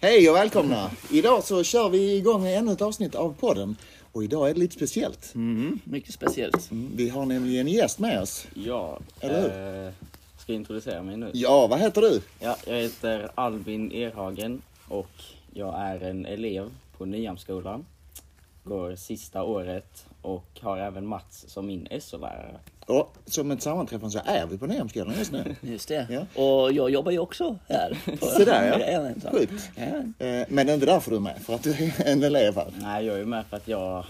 Hej och välkomna! Idag så kör vi igång ännu ett avsnitt av podden. Och idag är det lite speciellt. Mm, mycket speciellt. Mm, Vi har nämligen en gäst med oss. Ja, Eller eh, ska jag introducera mig nu? Ja, vad heter du? Ja, jag heter Albin Erhagen och jag är en elev på Nyhamnsskolan. Går sista året och har även Mats som min SO-lärare. Och som ett sammanträffande så är vi på Nyhamnsskolan just nu. Just det. Ja. Och jag jobbar ju också här. Så där, ja. Sjukt. Ja. Eh, Men det är inte därför du är med, för att du är en elev här. Nej, jag är med för att jag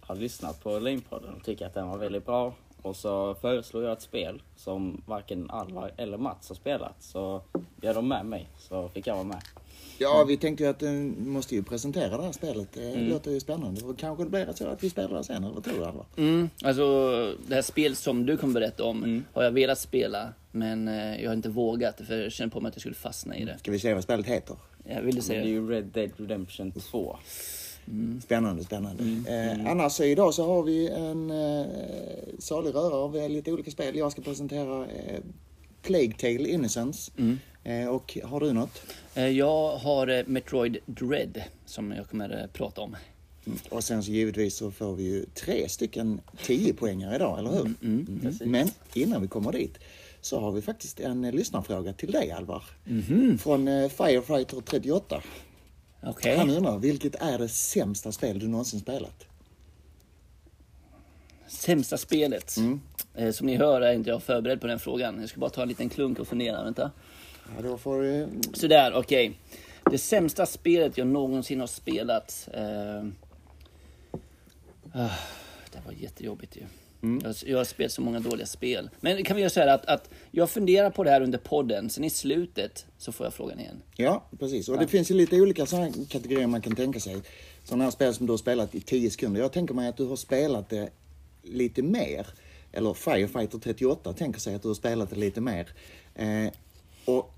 har lyssnat på Linpodden och tycker att den var väldigt bra. Och så föreslår jag ett spel som varken Alvar eller Mats har spelat. Så gör de med mig så fick jag vara med. Ja, vi tänkte ju att du måste ju presentera det här spelet. Det Mm. låter ju spännande. Och kanske det blir så att vi spelar det sen, eller vad tror du Alvar? Mm, alltså det här spel som du kommer berätta om Mm. har jag velat spela. Men eh, jag har inte vågat för jag känner på mig att jag skulle fastna i det. Ska vi se vad spelet heter? Jag ville Det är säga det. ju Red Dead Redemption 2. Spännande, spännande. Mm. Eh, annars så idag så har vi en eh, salig röra av eh, lite olika spel. Jag ska presentera eh, Plague Tale Innocence. Mm. Eh, och har du något? Eh, Jag har eh, Metroid Dread som jag kommer prata om. Och sen så givetvis så får vi ju tre stycken 10 poängare idag, eller hur? Mm, Mm. Men innan vi kommer dit så har vi faktiskt en lyssnarfråga till dig Alvar. Mhm. Från Firefighter 38. Okej. Han undrar, vilket är det sämsta spel du någonsin spelat? Sämsta spelet. Mm. Eh, Som ni hör är inte jag förberedd på den frågan. Jag ska bara ta en liten klunk och fundera. Vänta. Ja, då får du... Sådär, okej. Det sämsta spelet jag någonsin har spelat. Eh, ah, det var jättejobbigt ju. Jag, jag har spelat så många dåliga spel. Men kan vi göra så här att, att jag funderar på det här under podden. Sen i slutet så får jag frågan igen. Ja, precis. Och det finns ju lite olika sådana kategorier man kan tänka sig. Sådana här spel som du har spelat i 10 sekunder. Jag tänker mig att du har spelat det lite mer. Eller Firefighter 38 tänker sig att du har spelat det lite mer. Eh, och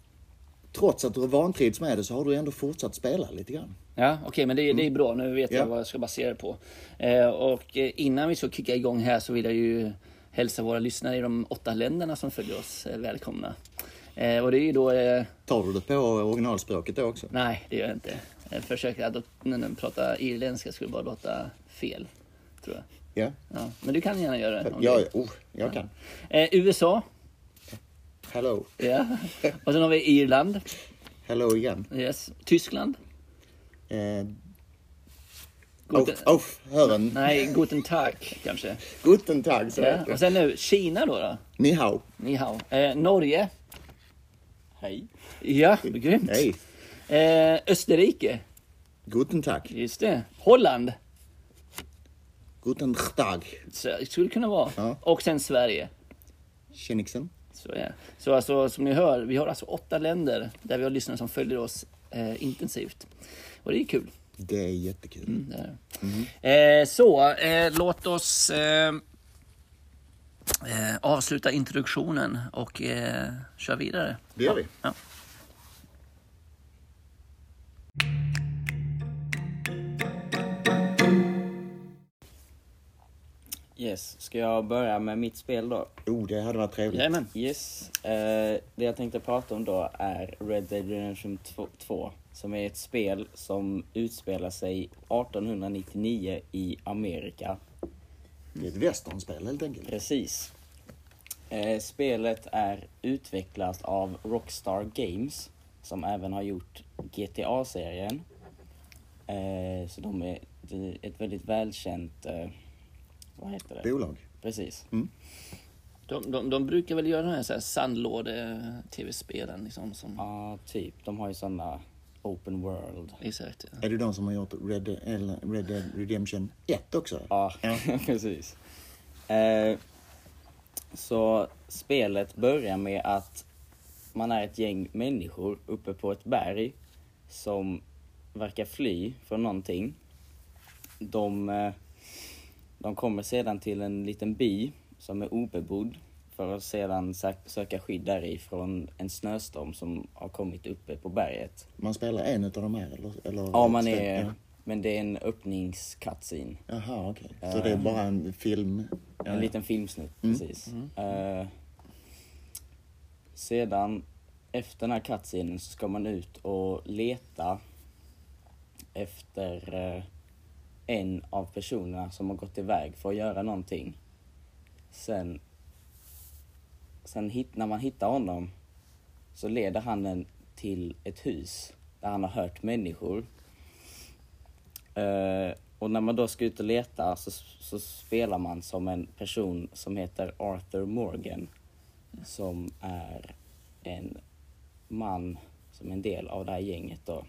trots att du har vantrivts med det så har du ändå fortsatt spela lite grann. Ja, okej, men det, det är bra. Nu vet Ja. jag vad jag ska basera det på. Eh, och eh, innan vi ska kicka igång här så vill jag ju hälsa våra lyssnare i de åtta länderna som följer oss eh, välkomna. Eh, och det är ju då... Eh, Tar du det på originalspråket då också? nej, det gör jag inte. Jag försöker att pratar irländska skulle bara låta fel. Tror jag. Ja, Ja, men du kan gärna göra det. ja, du- oh, jag kan. Eh, USA. Hello. Ja. Och sen har vi Irland. Hello igen. Yes. Tyskland. Eh, Guten, auf, auf, hören. nej, Guten Tag kanske. Guten Tag, så Ja. Och sen nu Kina då. då. Ni hao. Ni hao. Eh, Norge. Hej. Ja, grymt. Hej. Eh, Österrike. Guten Tag. Just det. Holland. Guten Tag. Så, det skulle kunna vara. Ja. Och sen Sverige. Tjenixen. Så, ja. så alltså, som ni hör, vi har alltså åtta länder där vi har lyssnare som följer oss eh, intensivt. Och det är kul. Det är jättekul. Mm, det är. det. Eh, så, eh, låt oss eh, eh, avsluta introduktionen och eh, köra vidare. Det gör vi. Ja. Yes, ska jag börja med mitt spel då? Oh, det hade varit trevligt. Jajamän. Yes, eh, det jag tänkte prata om då är Red Dead Redemption 2 som är ett spel som utspelar sig 1899 i Amerika. Det är ett westernspel helt enkelt. Precis. Eh, spelet är utvecklat av Rockstar Games som även har gjort GTA-serien. Eh, så de är ett väldigt välkänt, vad heter det? Bolag. Precis. De, de, de brukar väl göra de här, så här sandlåde-tv-spelen liksom. Som, Ja, typ. De har ju såna open world. Exakt. Ja. Är det de som har gjort Red, eller Red Dead Redemption 1 också? Ja, Ja. precis. Eh, så spelet börjar med att man är ett gäng människor uppe på ett berg som verkar fly från någonting. De, eh, de kommer sedan till en liten by som är obebodd för att sedan söka skydd därifrån en snöstorm som har kommit uppe på berget. Man spelar en utav de här eller? eller Ja, man är, Ja. men det är en öppningscutscene. Jaha, okej. Så det är bara en film? En ja. liten filmsnutt, Mm. precis. Eh, sedan, efter den här cutscenen så ska man ut och leta efter eh, en av personerna som har gått iväg för att göra någonting. Sen, sen hit, när man hittar honom så leder han en till ett hus där han har hört människor. Eh, och när man då ska ut och leta så, så spelar man som en person som heter Arthur Morgan. Som är en man som är en del av det här gänget då.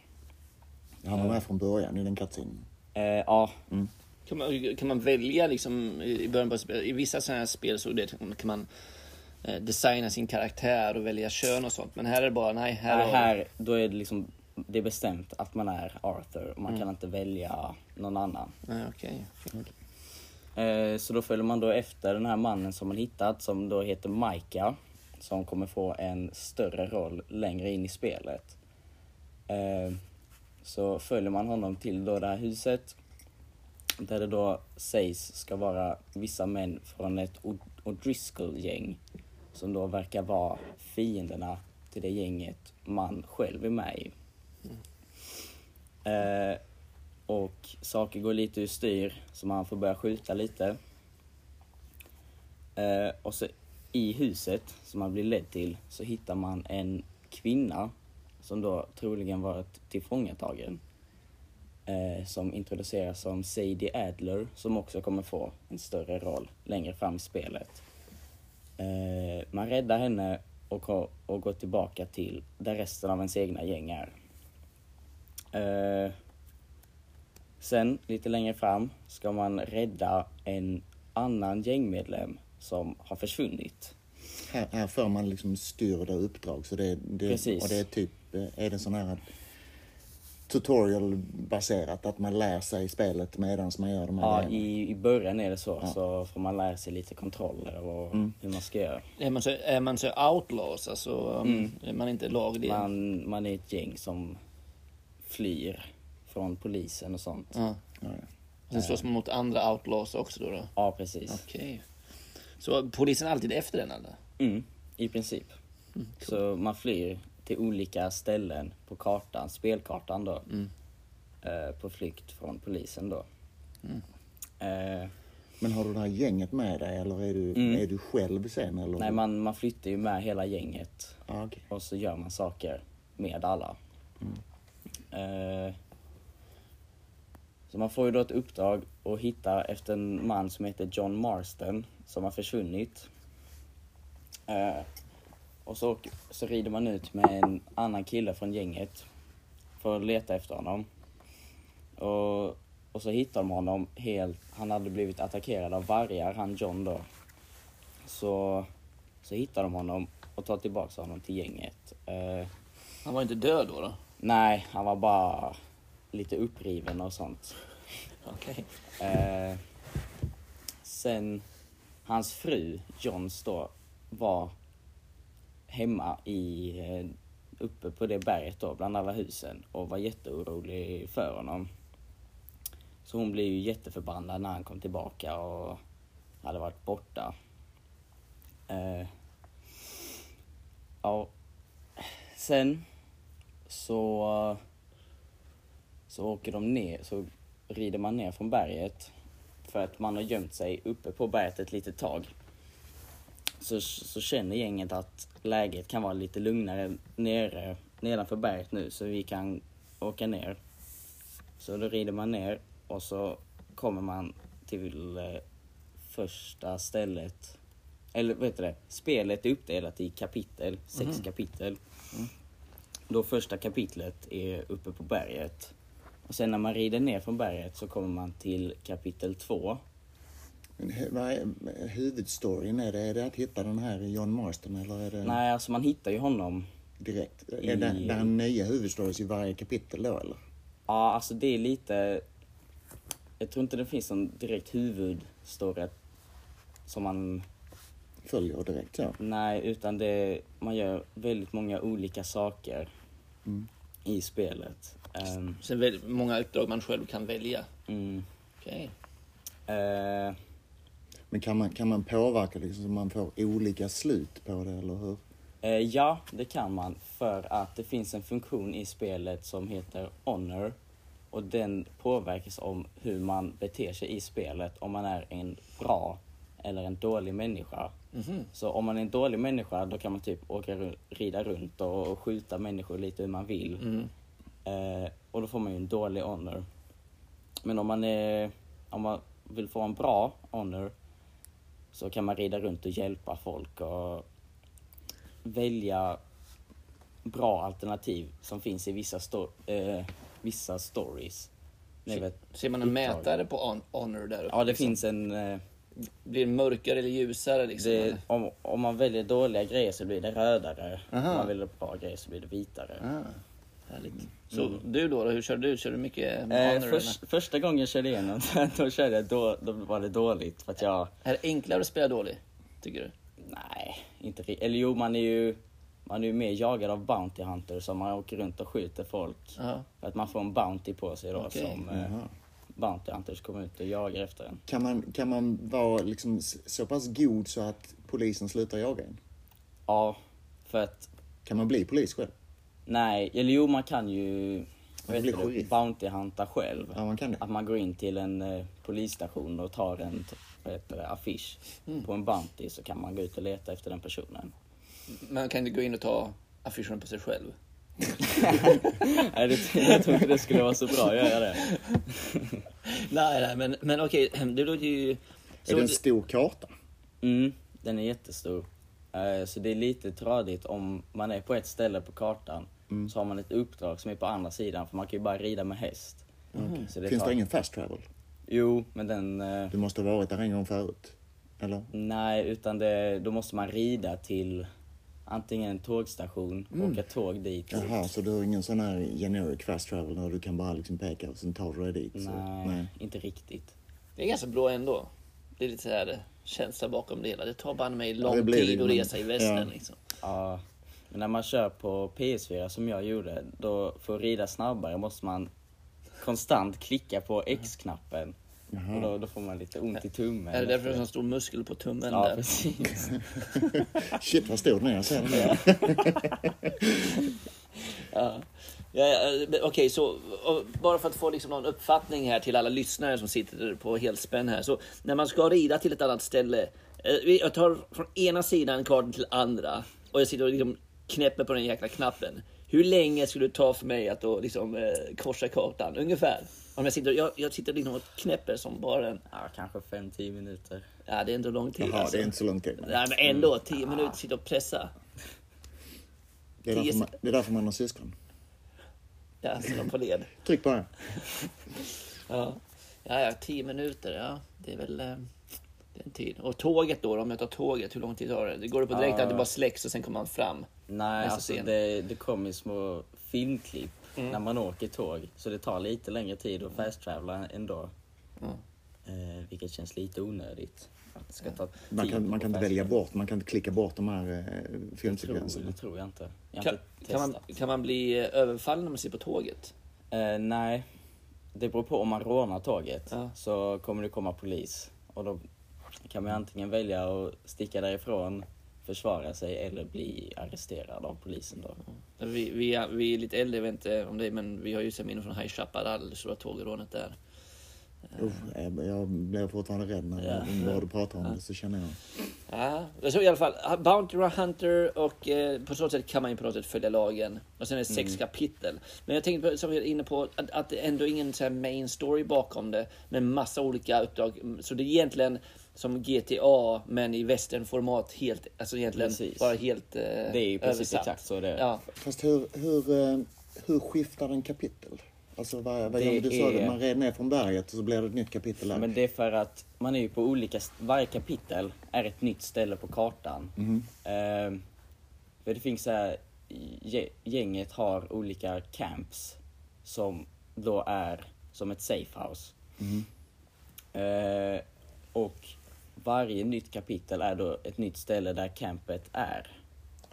Han var med från början i den cutscenen. Eh, ja, Kan man, kan man välja liksom i början på spel, i vissa sådana här spel så det, kan man eh, designa sin karaktär och välja kön och sånt. Men här är det bara, nej, här, har- här då är det liksom det är bestämt att man är Arthur och man kan inte välja någon annan. Nej, okej. okej. Eh, så då följer man då efter den här mannen som man hittat som då heter Micah. Som kommer få en större roll längre in i spelet. Så följer man honom till då det här huset. Där det då sägs ska vara vissa män från ett O'Driscoll-gäng. Som då verkar vara fienderna till det gänget man själv är med i. Eh, och saker går lite ur styr så man får börja skjuta lite. Eh, och så i huset som man blir ledd till så hittar man en kvinna som då troligen varit tillfångatagen. Eh, som introduceras som Sadie Adler som också kommer få en större roll längre fram i spelet. Eh, man räddar henne och, och går tillbaka till där resten av ens egna gäng är. Eh, Sen, lite längre fram, ska man rädda en annan gängmedlem som har försvunnit. Här, här får man liksom styrda uppdrag. Så det, det, Precis. Och det är typ, är det sån här tutorial-baserat, att man lär sig spelet medan man gör de här Ja, grejerna? i, i början är det så, så får man lära sig lite kontroller och Mm. hur man ska göra. Är man så, är man så outlaws, alltså um, är man inte laglig? Man, man är ett gäng som flyr från polisen och sånt. Ja. Ja, ja. Sen slåss man mot andra outlaws också då? då? Ja, precis. Okej. Så polisen är alltid efter den eller? Mm, I princip. Så man flyr till olika ställen på kartan, spelkartan då. Eh, på flykt från polisen då. Eh, Men har du det här gänget med dig eller är du, Mm. är du själv sen? Eller? nej, man, man flyttar ju med hela gänget Ja, okej. och så gör man saker med alla. Eh, så man får ju då ett uppdrag att hitta efter en man som heter John Marston som har försvunnit. Och så, så rider man ut med en annan kille från gänget för att leta efter honom. Och, och så hittar de honom helt, han hade blivit attackerad av vargar, han John då. Så, så hittar de honom och tar tillbaka honom till gänget. Eh, Han var inte död då? då? nej, han var bara lite uppriven och sånt. Okej. Eh, sen, hans fru, Johns då, var hemma i, eh, uppe på det berget då, bland alla husen och var jätteorolig för honom. Så hon blev ju jätteförbannad när han kom tillbaka och hade varit borta. Eh, ja, sen så, så åker de ner, så rider man ner från berget för att man har gömt sig uppe på berget ett litet tag. Så, så känner gänget att läget kan vara lite lugnare nere, nedanför berget nu så vi kan åka ner. Så då rider man ner och så kommer man till eh, första stället. Eller vad heter det? Spelet är uppdelat i kapitel, sex kapitel. Då första kapitlet är uppe på berget. Och sen när man rider ner från berget så kommer man till kapitel två. Men vad är huvudstoryn? Är det, är det att hitta den här John Marston eller är det Nej, alltså man hittar ju honom. direkt? I- Är det, det är nya huvudstories i varje kapitel då eller? Ja, alltså det är lite... Jag tror inte det finns någon direkt huvudstory som man... Följer direkt så? Nej, utan det... Man gör väldigt många olika saker Mm. i spelet. Ehm, Sen väldigt många uppdrag man själv kan välja. mm, Okej. eh, Men kan man, kan man påverka liksom så man får olika slut på det eller hur? Eh, ja, det kan man. För att det finns en funktion i spelet som heter Honor. och den påverkas om hur man beter sig i spelet, om man är en bra eller en dålig människa. Så om man är en dålig människa då kan man typ åka rida runt och, och skjuta människor lite hur man vill. Mm. Eh, och då får man ju en dålig honor. Men om man, är, om man vill få en bra honor så kan man rida runt och hjälpa folk och välja bra alternativ som finns i vissa, sto- eh, vissa stories. Vet, Ser man en uppdrag. mätare på hon- honor där uppe? Ja, det liksom? finns en... Eh, Blir det mörkare eller ljusare liksom? det, om, om man väljer dåliga grejer så blir det rödare. Aha. Om man väljer bra grejer så blir det vitare. Ah. Härligt. Så du då, då, hur kör du? Kör du mycket Eh, först, första gången jag körde igenom, då körde jag, då, då var det dåligt för att jag... Är det enklare att spela dålig? Tycker du? Nej, inte riktigt. Eller jo, man är ju... Man är ju mer jagad av Bounty Hunter så man åker runt och skjuter folk. Ja. För att man får en Bounty på sig då Okej. som eh, Jaha. Bounty Hunters kommer ut och jagar efter en. Kan man, kan man vara liksom så pass god så att polisen slutar jaga en? Ja, för att... Kan man bli polis själv? Nej, eller jo man kan ju... Man. Bounty Hunta själv. Ja, man kan det. Att man går in till en eh, polisstation och tar en det, affisch Mm. på en Bounty så kan man gå ut och leta efter den personen. Man kan inte gå in och ta affischen på sig själv. Nej, det, jag tror inte det skulle vara så bra att göra det. nej, nej, men, men okej, det låter ju... Är Så det en stor karta? Mm, den är jättestor. Eh, Så det är lite tradigt om man är på ett ställe på kartan Mm. så har man ett uppdrag som är på andra sidan för man kan ju bara rida med häst. Så det Finns tar- det ingen fast travel? Jo, men den... eh, Du måste ha varit där en gång förut. Eller? Nej, utan det, då måste man rida till antingen en tågstation, åka tåg dit. Jaha, så du har ingen sån här generic fast travel där du kan bara liksom peka och sen tar du dig dit? Så, Nej, inte riktigt. Det är ganska bra ändå. Det är lite så här känsla bakom det hela. Det tar bara mig lång det, tid att men- resa i västern ja. liksom. Ja, men när man kör på PS4 som jag gjorde, då för att rida snabbare måste man konstant klicka på X-knappen. Och då, då får man lite ont i tummen. Är det därför det är en stor muskel på tummen Ja, där? precis. Shit vad stor den är, jag ser den där. Ja. Ja, Okej, så och bara för att få liksom någon uppfattning här till alla lyssnare som sitter på helspänn här. Så när man ska rida till ett annat ställe. eh, Jag tar från ena sidan kartan till andra och jag sitter och liksom knäpper på den jäkla knappen. Hur länge skulle det ta för mig att då liksom eh, korsa kartan? Ungefär. Om jag sitter, jag, jag sitter liksom och knäpper som bara en... Ja, kanske 5-10 minuter. Ja, det är ändå lång tid. Jaha, alltså. det är inte så lång tid. Nej, men ändå. Tio minuter sitta och pressa. Det är, därför tio man, det är därför man har syskon. Ja, så de på led. Tryck på det. Ja. ja, ja, tio minuter. Ja, det är väl... eh, en tid. Och tåget då, om jag tar tåget, hur lång tid tar det? Det går det på direkt Ja. att det bara släcks och sen kommer man fram? Nej, alltså det, det kommer små filmklipp när man åker tåg. Så det tar lite längre tid att fast-travela ändå. Ja. Eh, vilket känns lite onödigt. Att det ska ta Man kan, man kan inte välja bort, man kan inte klicka bort de här eh, filmsekvenserna. det tror jag inte. Jag Kan, inte kan, man, kan man bli eh, överfallen när man sitter på tåget? Eh, nej, det beror på om man rånar tåget. Ja. Så kommer det komma polis. Och då kan man antingen välja att sticka därifrån, försvara sig eller bli arresterad av polisen då. Vi, vi, är, vi är lite äldre, jag vet inte om det, men vi har ju sett minnen från High Chaparral, det stora tågrånet där. Usch, jag, jag blev fortfarande rädd när Ja. ja. bara du pratar om det så känner jag. Ja, så i alla fall, Bounty Hunter och eh, på så sätt kan man ju på något sätt följa lagen. Och sen är det sex kapitel. Men jag tänkte, på, som vi är inne på, att, att det ändå är ingen så här main story bakom det. Men massa olika uppdrag. Så det är egentligen som GTA, men i westernformat helt, alltså egentligen Precis. bara helt eh, Det är ju precis översatt. exakt så det är. Ja, Fast hur, hur, eh, hur skiftar en kapitel? Alltså vad, vad Det gör du? sa är- att man red ner från berget och så blir det ett nytt kapitel där. Men det är för att man är ju på olika, varje kapitel är ett nytt ställe på kartan. Eh, för det finns så här, gä- gänget har olika camps som då är som ett safe house. Eh, och varje nytt kapitel är då ett nytt ställe där campet är.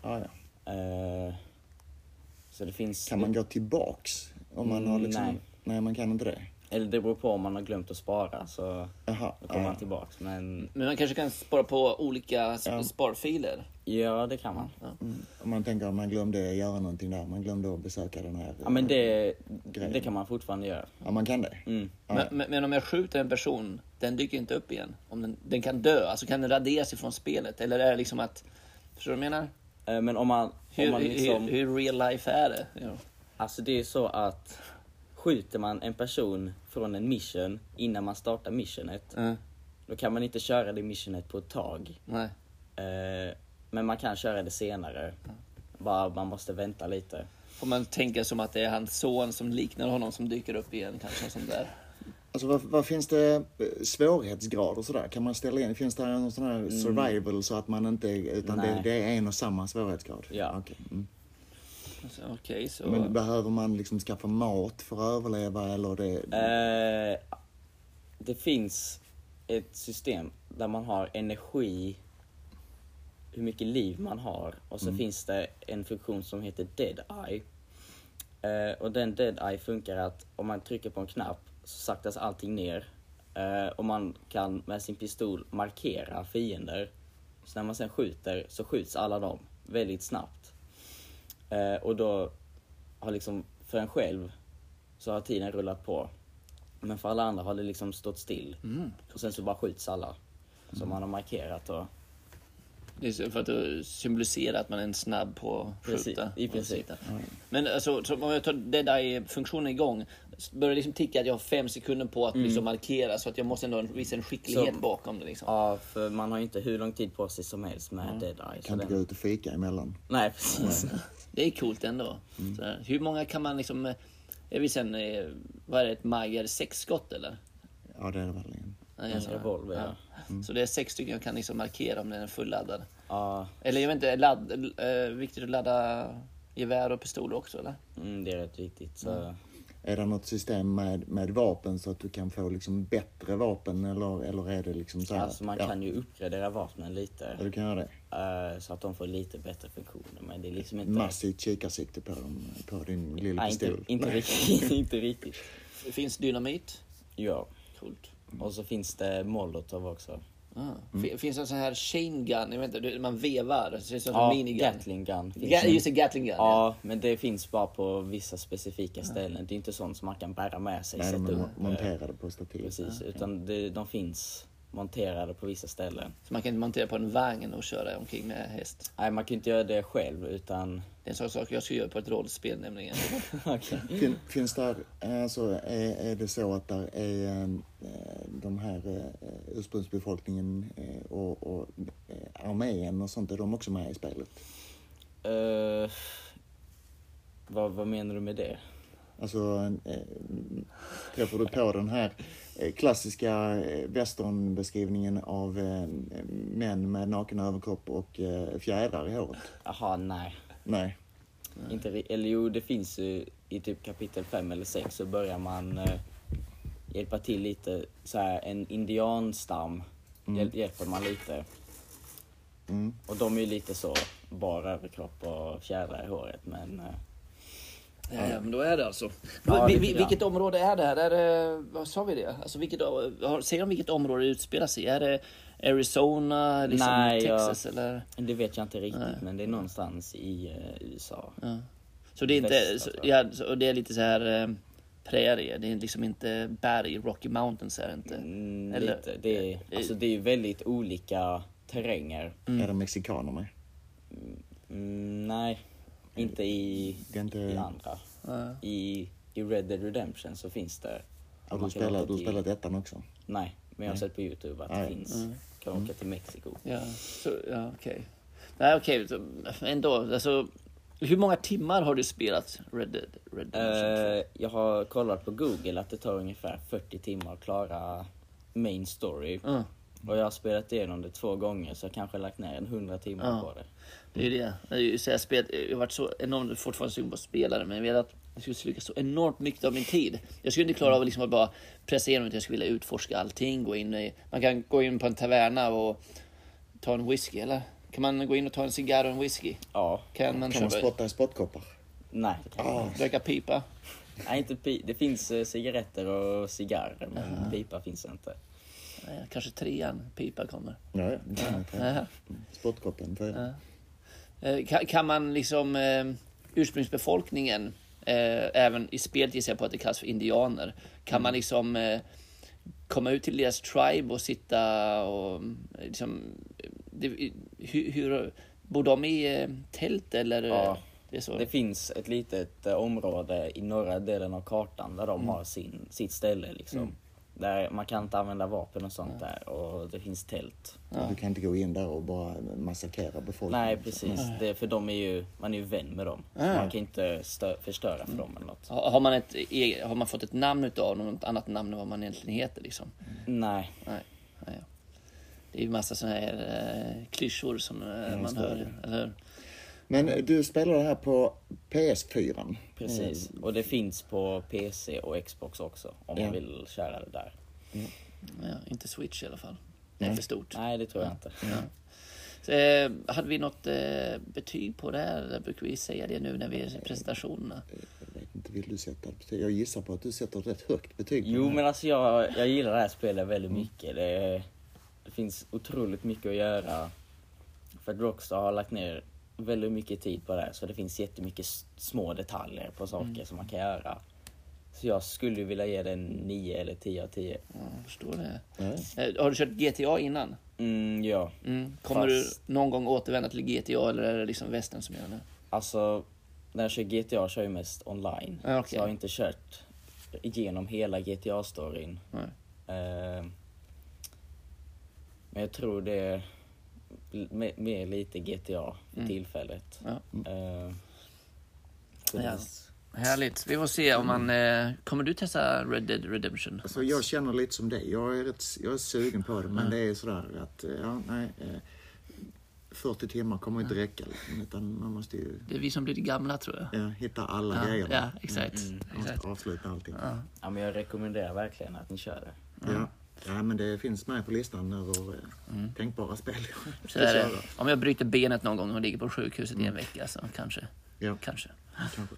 ah, ja. Eh, så det finns... Kan man gå tillbaks? Om man har liksom... Nej. Nej, man kan inte det. Eller det beror på om man har glömt att spara så Jaha, då kommer ja. man tillbaks. Men Men man kanske kan spara på olika sp- Ja. sparfiler. ja, det kan man. Om man tänker att man glömde göra någonting där, man glömde att besöka den här... Ja men det, Grejen. det kan man fortfarande göra. Ja, man kan det. Mm. Ja. Men, men, men om jag skjuter en person, den dyker inte upp igen. Om den, den kan dö, alltså kan den raderas ifrån spelet? Eller är det liksom att... Förstår du vad jag menar? Eh, Men om man, om Hur, man liksom... hur, hur real life är det? Ja. Alltså det är så att skjuter man en person från en mission innan man startar missionet, Ja, då kan man inte köra det missionet på ett tag. nej. Eh, Men man kan köra det senare. Bara man måste vänta lite. Får man tänka som att det är hans son som liknar honom som dyker upp igen kanske. Sånt där. Alltså vad, vad finns det eh, svårighetsgrad och sådär? Kan man ställa in? Finns det någon sån här survival så att man inte, utan det, det är en och samma svårighetsgrad? Ja. Okej. Mm. Okej, så... Men behöver man liksom skaffa mat för att överleva eller det? Eh, det finns ett system där man har energi, hur mycket liv man har och så finns det en funktion som heter Dead Eye. Eh, och den Dead Eye funkar att om man trycker på en knapp så saktas allting ner eh, och man kan med sin pistol markera fiender. Så när man sen skjuter så skjuts alla dem väldigt snabbt. Eh, och då har liksom, för en själv, så har tiden rullat på. Men för alla andra har det liksom stått still. Och sen så bara skjuts alla. Som man har markerat och... Det är för att symbolisera att man är en snabb på att Precis, skjuta. i princip. Sikta. Men alltså, så om jag tar det där funktionen igång. Börjar liksom ticka att jag har fem sekunder på att liksom markera så att jag måste ändå visa en skicklighet Så- bakom det liksom. Ja, för man har ju inte hur lång tid på sig som helst med Dead Eye. Så Kan inte gå den... ut och fika emellan? Nej, precis. Det är coolt ändå. Så här, hur många kan man liksom... eh, Är vi sen, eh, vad är det, ett det sex skott eller? Ja, det är det verkligen. Ja, En så- revolver, ja. Så det är sex stycken jag kan liksom markera om den är fulladdad. Ja, Eller jag vet inte, ladd, eh, viktigt att ladda gevär och pistol också eller? mm, det är rätt viktigt. Så... Är det något system med, med vapen så att du kan få liksom bättre vapen eller, eller är det liksom så här? Alltså man ja, kan ju uppgradera vapnen lite. Ja, du kan göra det. Eh, så att de får lite bättre funktioner. Men det är liksom inte... Massivt kikarsikte på, dem, på din lilla Nej, inte, pistol. inte riktigt. inte riktigt. Det finns dynamit. Ja. Coolt. Och så finns det molotov också. Ah. Fin- Finns det en sån här chain gun, jag vet inte, man vevar, det ser ut som Ja, en minigun. Gatling gun. Ga- det. just det, Gatling gun. Ja, men det finns bara på vissa specifika ställen. Det är inte sånt som man kan bära med sig. Nej, sätta upp, eh, monterade på stativ. Precis, utan det, de finns monterade på vissa ställen. Så man kan inte montera på en vagn och köra omkring med häst. Nej, man kan inte göra det själv utan... Det är en sån sak jag ska göra på ett rollspel nämligen. Okej. Fin, finns där, alltså är, är det så att där är eh, de här eh, ursprungsbefolkningen eh, och, och eh, armén och sånt, är de också med i spelet? Eh, vad, vad menar du med det? Alltså, eh, träffar du på den här eh, klassiska eh, westernbeskrivningen av eh, män med naken överkropp och eh, fjädrar i håret? Jaha, nej. Nej. Inte, ri- eller jo, det finns ju i typ kapitel 5 eller 6 så börjar man eh, hjälpa till lite. Så här, en indianstam hjäl, hjälper man lite. Mm. Och de är ju lite så, bara överkropp och fjädrar i håret. Men eh, Ja, ja, men då är det alltså. Ja, vi, vi, vilket område är det här? Är det, vad sa vi det? Alltså vilket, säger de vilket område det utspelar sig i? Är det Arizona, liksom Nej, jag- Texas eller? det vet jag inte riktigt. Men det är någonstans i eh, USA. Ja. Så det är inte, Västra, så, jag. ja, så, och det är lite så här eh, prärie, det är liksom inte berg, Rocky Mountains är det inte. Mm, Eller- lite. Det är, alltså, det är ju väldigt olika terränger. Är det mexikaner med? Mm, nej, inte i, Det inte... i andra. Ja. I, I Red Dead Redemption så finns det... Har du spelat, du spelat ettan också? Nej, men jag har sett på Youtube att Nej. det finns. Kan åka till Mexiko. Ja, så, ja okej. Nej okej, så ändå. Alltså, hur många timmar har du spelat Red Dead Redemption? Eh, jag har kollat på Google att det tar ungefär 40 timmar att klara main story. Ja. Och jag har spelat igenom det två gånger så jag kanske lagt ner en 100 timmar Ja. på det. Det är ju det. ju så här, spel, jag har varit så enormt fortfarande sugen på att spela det, men jag vet att jag skulle sluka så enormt mycket av min tid. Jag skulle inte klara av liksom att bara pressa igenom det. Jag skulle vilja utforska allting. Gå in i, man kan gå in på en taverna och ta en whisky, eller? Kan man gå in och ta en cigarr och en whisky? Ja, Kan man Kan man spotta i spottkoppar? nej. jag Ah, inte. röka pipa? Nej, inte pi- det finns eh, cigaretter och cigarrer, men pipa finns inte. Nej, Kanske trean, pipa kommer. Ja, ja. kan Kan, kan man liksom eh, ursprungsbefolkningen, eh, även i spelet gissar jag på att det kallas för indianer, kan man liksom eh, komma ut till deras tribe och sitta och eh, liksom, det, hur, hur, bor de i eh, tält eller? Ja. Det? Det finns ett litet eh, område i norra delen av kartan där de har sin, sitt ställe liksom. Där man kan inte använda vapen och sånt där och det finns tält. Du kan inte gå in där och bara massakrera befolkningen. Nej precis, det, är- för de är ju, man är ju vän med dem. Ah. man kan inte stö, förstöra för dem eller något. har, man ett, e- har man fått ett namn utav dem, något annat namn än vad man egentligen heter liksom? Nej, Nej. Nej ja. Det är ju massa sådana här eh, klyschor som eh, man hör. det. Eller hur? Men eh, du spelar det här på PS4. precis. Och det finns på PC och Xbox också om Ja. man vill köra det där. Ja, inte Switch i alla fall. Det är för stort. Nej, det tror jag inte. Så, eh, hade vi något eh, betyg på det här? Eller brukar vi säga det nu när vi är i presentationerna? Jag vet inte, vill du sätta betyg? Jag gissar på att du sätter ett rätt högt betyg. Jo men alltså jag, jag gillar det här spelet väldigt mycket. Det, det finns otroligt mycket att göra. För att Rockstar har lagt ner väldigt mycket tid på det här så det finns jättemycket små detaljer på saker som man kan göra. Så jag skulle vilja ge den 9 eller 10 av 10. Ja, jag förstår det. Ja. Eh, har du kört GTA innan? Mm, ja. Mm. Kommer Fast- du någon gång återvända till GTA eller är det liksom västern som gör det? Alltså, när jag kör GTA kör jag mest online. Ja, okej. Så jag har inte kört igenom hela GTA-storyn. Nej. Eh, men jag tror det är me- mer lite GTA för tillfället. Ja. Ja. det- Härligt. Vi får se om man... Eh, kommer du testa Red Dead Redemption? Alltså jag känner lite som dig. Jag är, rätt, jag är sugen på det, men det är sådär att, eh, ja, nej. eh, 40 timmar kommer inte räcka. Liksom, utan man måste ju Det är vi som blir gamla tror jag. ja, hitta alla Ja, grejerna. ja exakt. Man måste exakt. avsluta allting. Ja, men jag rekommenderar verkligen att ni kör det. Ja. Ja, men det finns med på listan över eh, tänkbara spel Så är det. Om jag bryter benet någon gång och ligger på sjukhuset i en vecka så kanske. Ja, Kanske. kanske.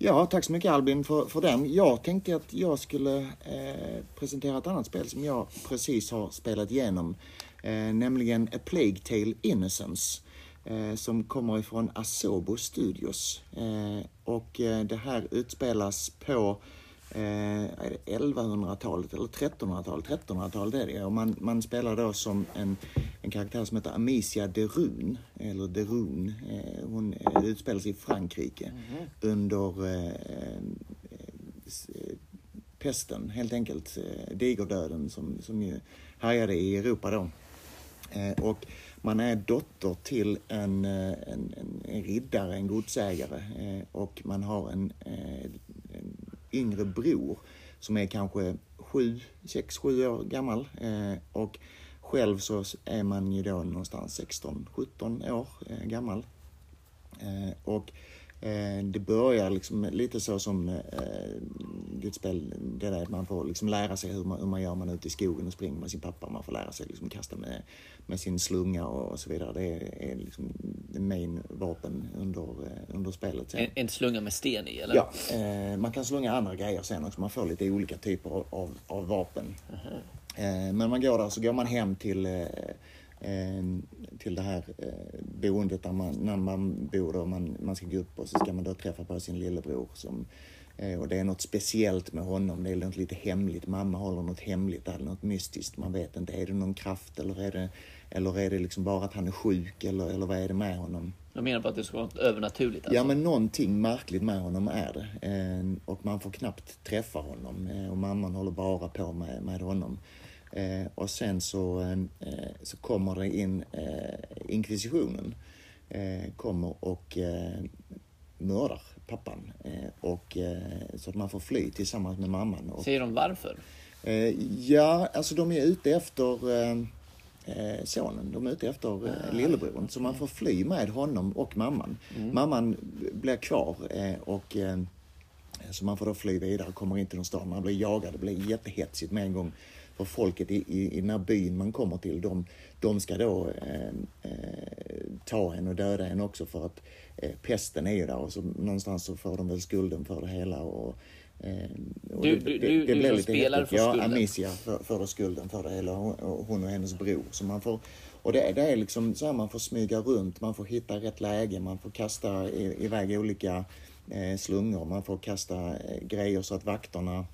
Ja, tack så mycket Albin för, för den. Jag tänkte att jag skulle eh, presentera ett annat spel som jag precis har spelat igenom. Eh, nämligen A Plague Tale Innocence. Eh, som kommer ifrån Asobo Studios. Eh, och eh, det här utspelas på eh, är det 1100-talet eller 1300-talet. 1300-talet är det. Och man, man spelar då som en, en karaktär som heter Amicia de Rune, eller de Rune. Eh, hon utspelar sig i Frankrike under eh, eh, s- eh, pesten, helt enkelt. Digerdöden som, som ju härjade i Europa då. Och man är dotter till eh, en, en, en, riddare, en godsägare. Eh, och man har en, eh, en yngre bror som är kanske sju, sex, sju år gammal. Och själv så är man ju då någonstans 16, 17 år gammal. Och det börjar liksom lite så som eh, ditt spel, det där att man får liksom lära sig hur man, hur man gör man ute i skogen och springer med sin pappa. Man får lära sig liksom kasta med, med sin slunga och så vidare. Det är, är liksom det main vapen under, eh, under spelet. sen. En, en slunga med sten i eller? Ja, eh, man kan slunga andra grejer sen också. Man får lite olika typer av, av, vapen. Eh, men man går där så går man hem till, eh, eh, till det här eh, boendet där man, när man bor. Då, man, man ska gå upp och så ska man då träffa på sin lillebror. Som, eh, och det är något speciellt med honom. Det är något lite hemligt. Mamma håller något hemligt eller något mystiskt. Man vet inte. Är det någon kraft eller är det, eller är det liksom bara att han är sjuk eller, eller vad är det med honom? Jag menar på att det ska vara något övernaturligt alltså. Ja, men någonting märkligt med honom är det. Eh, och man får knappt träffa honom. Eh, och mamman håller bara på med, med honom. Eh, och sen så, eh, så kommer det in eh, inkvisitionen. Eh, kommer och eh, mördar pappan. Och, så att man får fly tillsammans med mamman. Och, Säger de varför? Ja, alltså de är ute efter sonen. De är ute efter eh, lillebrodern. Så man får fly med honom och mamman. Mamman blir kvar och Så man får då fly vidare, kommer in till någon stad, man blir jagad, det blir jättehetsigt med en gång. För folket i, i, i den här byn man kommer till, de, de ska då eh, eh, ta en och döda en också för att eh, pesten är ju där och så någonstans så får de väl skulden för det hela. Och, eh, och Du- det- du- det- det du blir som lite spelare häftigt. får Ja, skulden. Amicia för, för skulden för det hela, hon och, hennes bror. Så man får, och det, det är liksom så här, man får smyga runt, man får hitta rätt läge, man får kasta i, iväg olika eh, slungor, man får kasta eh, grejer så att vakterna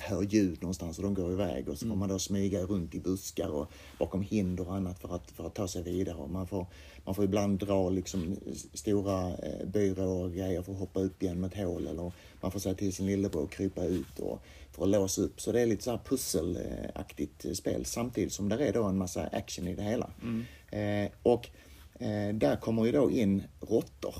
hör ljud någonstans och de går iväg och så får man då smyga runt i buskar och bakom hinder och annat för att, för att ta sig vidare. Och man, får, man får ibland dra liksom stora eh, byråer och grejer för att hoppa upp genom ett hål eller man får säga till sin lillebror att krypa ut och, för att låsa upp. Så det är lite så här pusselaktigt eh, spel samtidigt som det är då en massa action i det hela. Eh, och eh, där kommer ju då in råttor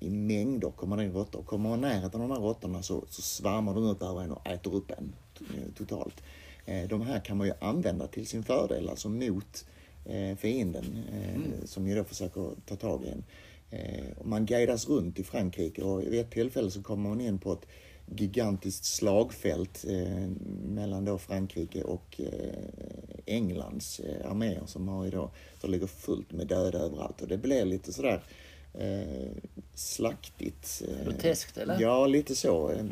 i mängder kommer det in råttor. Kommer man nära de här råttorna så, så svärmar de upp över en och äter upp en eh, totalt. Eh, de här kan man ju använda till sin fördel, alltså mot eh, fienden eh, som ju då försöker ta tag i en. Eh, och man guidas runt i Frankrike och vid ett tillfälle så kommer man in på ett gigantiskt slagfält eh, mellan då Frankrike och eh, Englands eh, arméer som har ju då, det ligger fullt med döda överallt och det blir lite sådär eh, slaktigt. Eh, Groteskt, eller? Ja, lite så. Eh,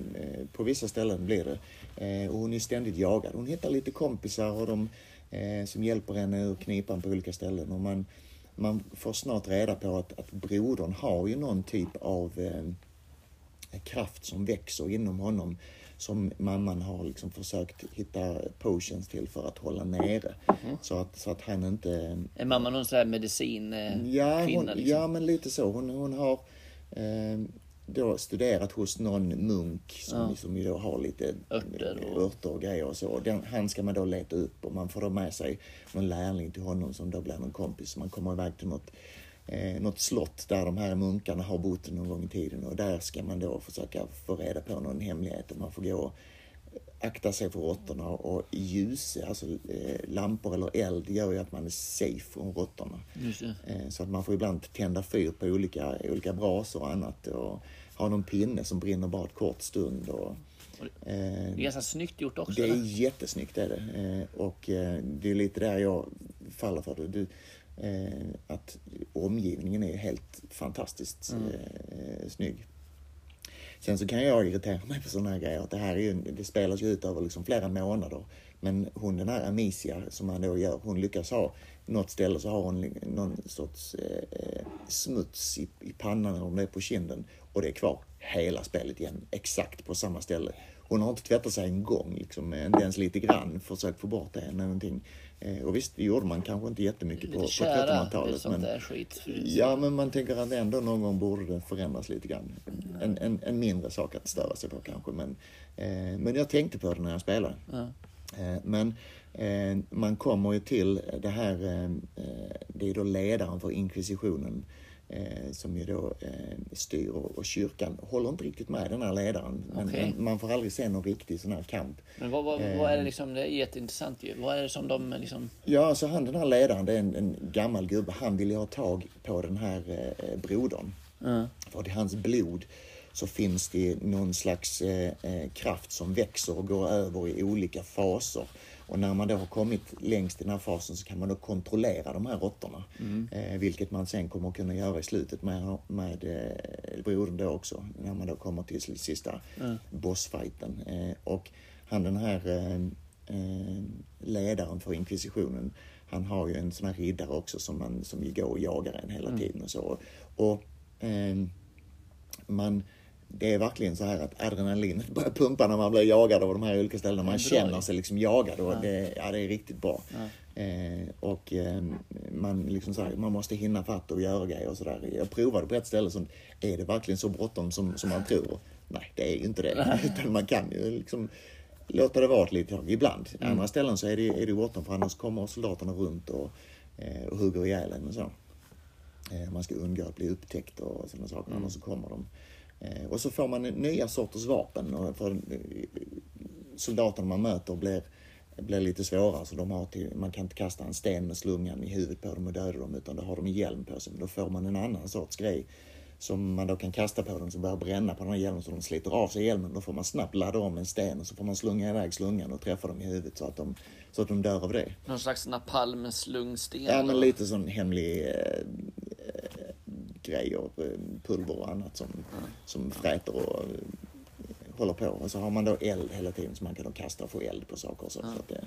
på vissa ställen blir det. Eh, och hon är ständigt jagad. Hon hittar lite kompisar och de, eh, som hjälper henne ur knipan på olika ställen. Och man, man får snart reda på att, att brodern har ju någon typ av eh, kraft som växer inom honom som mamman har liksom försökt hitta potions till för att hålla nere. Mm. Så, att, så att han inte... Är mamma någon sån här medicin eh, Ja, hon, liksom? ja men lite så. Hon, hon har eh, då studerat hos någon munk som, Ja. som ju då har lite Örter och- örter och grejer och så. Den, han ska man då leta upp och man får då med sig någon lärling till honom som då blir någon kompis. Man kommer iväg till något, eh, något slott där de här munkarna har bott någon gång i tiden och där ska man då försöka få reda på någon hemlighet och man får gå och akta sig för råttorna och ljus, alltså eh, lampor eller eld gör ju att man är safe från råttorna. Eh, Så att man får ibland tända fyr på olika, olika brasor och annat och ha någon pinne som brinner bara ett kort stund. Och, Det är eh, ganska snyggt gjort också. det är eller? jättesnyggt är det. Eh, Och eh, det är lite där jag faller för det. Du, eh, att omgivningen är helt fantastiskt eh, snygg. Sen så kan jag irritera mig på sådana här grejer. Att det här är ju, det spelas ju ut över liksom flera månader. Men hon den här Amicia som han då gör, hon lyckas ha något ställe så har hon någon sorts eh, eh, smuts i, i pannan eller om det är på kinden. Och det är kvar hela spelet igen, exakt på samma ställe. Hon har inte tvättat sig en gång, liksom, inte ens lite grann försökt få bort det eller någonting. Eh, och visst, det gjorde man kanske inte jättemycket på, Lite på kära, lite 1300-talet. sånt Men, där skit. Ja, men man tänker att ändå någon gång borde det förändras lite grann. En, en, en mindre sak att störa sig på kanske. Men, eh, men jag tänkte på det när jag spelade. Ja. Eh, men eh, man kommer ju till det här, eh, eh, det är då ledaren för inkvisitionen som ju då eh, styr och, kyrkan håller inte riktigt med den här ledaren. Men, men man får aldrig se någon riktig sån här kamp. Men vad, vad, Eh. vad är det liksom, det är jätteintressant ju. Vad är det som de liksom... Ja, alltså han den här ledaren, det är en, en gammal gubbe. Han vill ju ha tag på den här eh, brodern. Ja. För i hans blod så finns det någon slags eh, eh, kraft som växer och går över i olika faser. Och när man då har kommit längst i den här fasen så kan man då kontrollera de här råttorna. Eh, vilket man sen kommer att kunna göra i slutet med, med eh, brodern då också. När man då kommer till sista bossfighten. Eh, och han den här eh, ledaren för inkvisitionen, han har ju en sån här riddare också som, man, som går och jagar en hela tiden och så. Och man, det är verkligen så här att adrenalinet börjar pumpa när man blir jagad av de här olika ställena. Man känner sig liksom jagad och det, ja, det är riktigt bra. Eh, och eh, man, liksom så här, man måste hinna fatt och göra grejer och sådär. Jag provade på ett ställe som, är det verkligen så bråttom som, som man tror? Nej, det är ju inte det. Utan man kan ju liksom låta det vara ett litet tag ibland. Andra ställen så är det, är det bråttom för annars kommer soldaterna runt och, eh, och hugger ihjäl en och så. Eh, Man ska undgå att bli upptäckt och sådana saker, annars så kommer de. Eh, Och så får man nya sorters vapen. Och för eh, soldaterna man möter blir, blir lite svårare. Så de har till, man kan inte kasta en sten med slungan i huvudet på dem och döda dem utan då har de en hjälm på sig. Men då får man en annan sorts grej som man då kan kasta på dem som börjar bränna på den här hjälmen så de sliter av sig hjälmen. Då får man snabbt ladda om en sten och så får man slunga iväg slungan och träffa dem i huvudet så att de, så att de dör av det. Någon slags napalm-slungsten? Ja, men lite sån hemlig eh, grejer, eh, pulver och annat som, som fräter och eh, håller på. Och så har man då eld hela tiden så man kan då kasta och få eld på saker. Så, så att, det,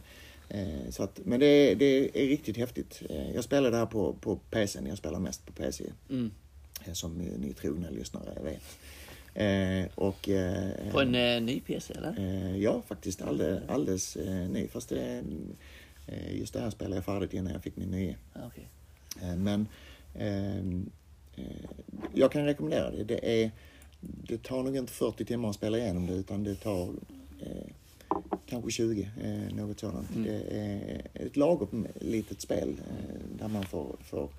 eh, så att, men det, det är riktigt häftigt. Eh, Jag spelar det här på, på PCn, jag spelar mest på PC. Mm. eh, Som ni, trogna lyssnare vet. Eh, och, eh, På en eh, ny PC eller? Eh, ja, faktiskt alldeles, alldeles eh, ny. Fast det, eh, just det här spelade jag färdigt innan jag fick min nya. Okej. Eh, men eh, jag kan rekommendera det. Det, är, det tar nog inte 40 timmar att spela igenom det utan det tar eh, kanske 20, eh, något sådant. Mm. Det är ett lagom litet spel eh, där man får, får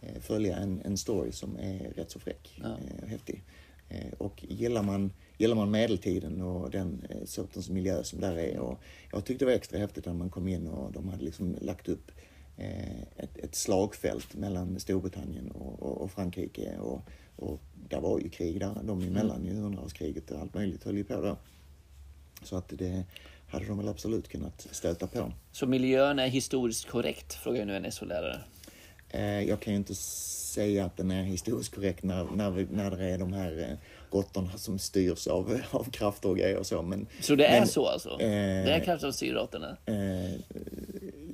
eh, följa en, en story som är rätt så fräck Ja. eh, och häftig. Eh, och gillar man, gillar man medeltiden och den eh, sortens miljö som där är. Och jag tyckte det var extra häftigt när man kom in och de hade liksom lagt upp eh, ett, ett slagfält mellan Storbritannien och, och, och Frankrike. Och, och där var ju krig där, de emellan, ju hundraårskriget och allt möjligt höll ju på då. Så att det hade de väl absolut kunnat stöta på. Så miljön är historiskt korrekt? Frågar jag nu en SO-lärare. Eh, jag kan ju inte säga att den är historiskt korrekt när, när, vi, när det är de här eh, råttorna som styrs av, av krafter och grejer och så. Men, Så det är men, så alltså? eh, det är kraften av syrråttorna? Eh,